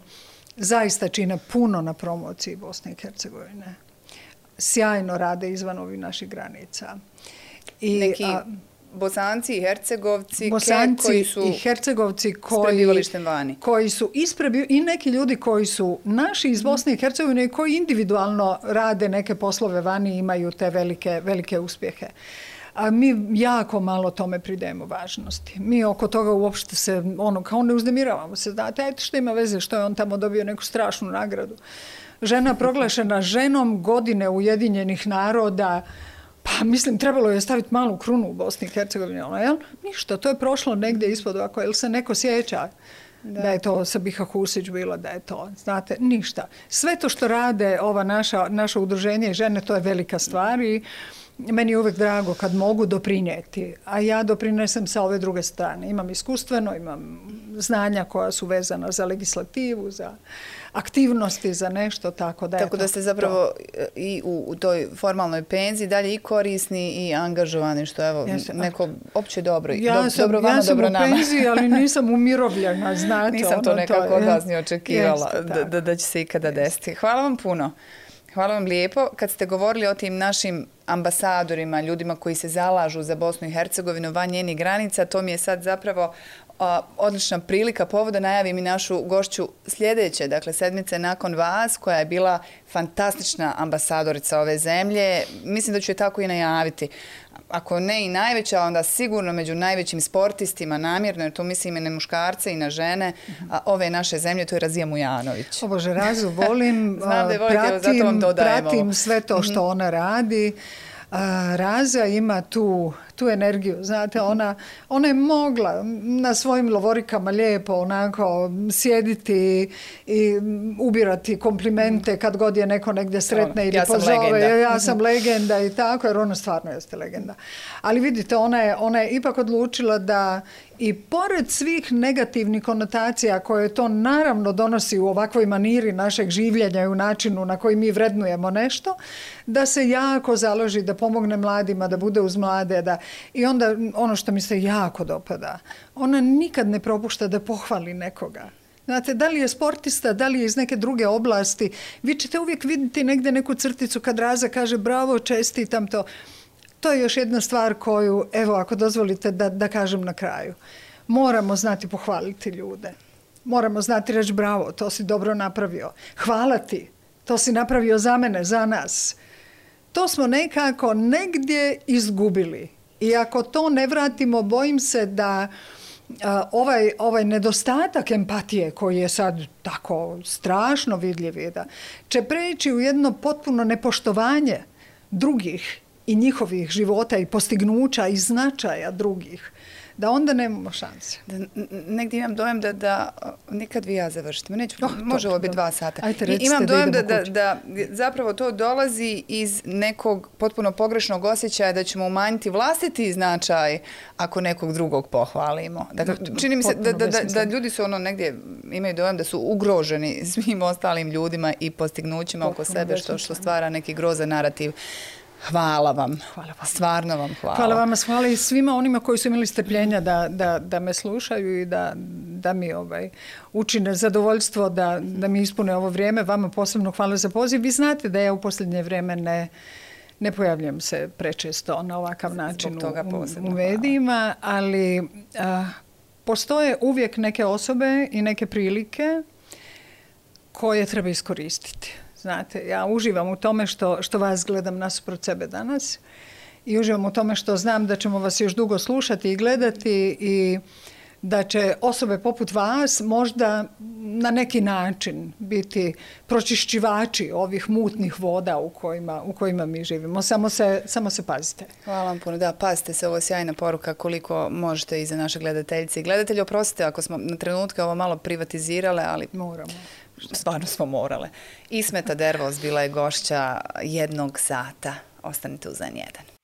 zaista čine puno na promociji Bosne i Hercegovine sjajno rade izvan ovih naših granica. I, Neki Bosanci i Hercegovci Bosanci koji su i Hercegovci koji, vani. koji su isprebi, i neki ljudi koji su naši iz mhm. Bosne i Hercegovine i koji individualno rade neke poslove vani i imaju te velike, velike uspjehe. A mi jako malo tome pridajemo važnosti. Mi oko toga uopšte se, ono, kao ne uznemiravamo se, znate, ajte što ima veze, što je on tamo dobio neku strašnu nagradu žena proglašena ženom godine Ujedinjenih naroda, pa mislim trebalo je staviti malu krunu u Bosni i Hercegovini, ono, jel? Ništa, to je prošlo negdje ispod ovako, jel se neko sjeća? Da. je to Sabiha Husić bilo, da je to, znate, ništa. Sve to što rade ova naša, naše udruženje i žene, to je velika stvar i meni je uvijek drago kad mogu doprinijeti, a ja doprinesem sa ove druge strane. Imam iskustveno, imam znanja koja su vezana za legislativu, za aktivnosti za nešto, tako da Tako da ste zapravo i u, toj formalnoj penziji dalje i korisni i angažovani, što evo, neko opće dobro. Ja sam, dobro ja sam u nama. ali nisam umirovljena, znate. Nisam to ono, nekako to, od vas očekivala da, da će se ikada desiti. Hvala vam puno. Hvala vam lijepo. Kad ste govorili o tim našim ambasadorima, ljudima koji se zalažu za Bosnu i Hercegovinu van njenih granica, to mi je sad zapravo a, odlična prilika povoda najavim i našu gošću sljedeće, dakle sedmice nakon vas, koja je bila fantastična ambasadorica ove zemlje. Mislim da ću je tako i najaviti. Ako ne i najveća, onda sigurno među najvećim sportistima, namjerno, jer tu mislim i na muškarce i na žene, a ove naše zemlje, to je Razija Mujanović. O Bože, Razu, volim, (laughs) Znam da pratim sve to što mhm. ona radi. Raza ima tu tu energiju, znate, ona, ona je mogla na svojim lovorikama lijepo onako sjediti i ubirati komplimente kad god je neko negdje sretne ono, ili ja pozove, sam ja sam legenda i tako, jer ona stvarno jeste legenda. Ali vidite, ona je, ona je ipak odlučila da i pored svih negativnih konotacija koje to naravno donosi u ovakvoj maniri našeg življenja i u načinu na koji mi vrednujemo nešto, da se jako založi, da pomogne mladima, da bude uz mlade, da i onda ono što mi se jako dopada, ona nikad ne propušta da pohvali nekoga. Znate, da li je sportista, da li je iz neke druge oblasti, vi ćete uvijek vidjeti negdje neku crticu kad Raza kaže bravo, čestitam to. To je još jedna stvar koju, evo ako dozvolite da, da kažem na kraju, moramo znati pohvaliti ljude. Moramo znati reći bravo, to si dobro napravio. Hvala ti, to si napravio za mene, za nas. To smo nekako negdje izgubili. I ako to ne vratimo, bojim se da ovaj, ovaj nedostatak empatije koji je sad tako strašno vidljiv da će preći u jedno potpuno nepoštovanje drugih i njihovih života i postignuća i značaja drugih da onda nemamo šanse. Da, negdje imam dojam da, da nikad vi ja završite. Neću, oh, može ovo biti dva sata. Ajte, I, imam dojam da, da, da, zapravo to dolazi iz nekog potpuno pogrešnog osjećaja da ćemo umanjiti vlastiti značaj ako nekog drugog pohvalimo. Dakle, čini mi se da, ljudi su ono negdje imaju dojam da su ugroženi svim ostalim ljudima i postignućima oko sebe što, što stvara neki grozan narativ. Hvala vam. Hvala vam. Stvarno vam hvala. Hvala vam, hvala i svima onima koji su imali strpljenja da, da, da me slušaju i da, da mi ovaj, učine zadovoljstvo da, da mi ispune ovo vrijeme. Vama posebno hvala za poziv. Vi znate da ja u posljednje vrijeme ne, ne pojavljam se prečesto na ovakav način toga u, medijima, ali postoje uvijek neke osobe i neke prilike koje treba iskoristiti. Znate, ja uživam u tome što, što vas gledam nasuprot sebe danas i uživam u tome što znam da ćemo vas još dugo slušati i gledati i da će osobe poput vas možda na neki način biti pročišćivači ovih mutnih voda u kojima, u kojima mi živimo. Samo se, samo se pazite. Hvala vam puno. Da, pazite se. Ovo je sjajna poruka koliko možete i za naše gledateljice i gledatelje. Oprostite ako smo na trenutke ovo malo privatizirale, ali... Moramo stvarno smo morale. Ismeta Dervos bila je gošća jednog sata. Ostanite uz jedan.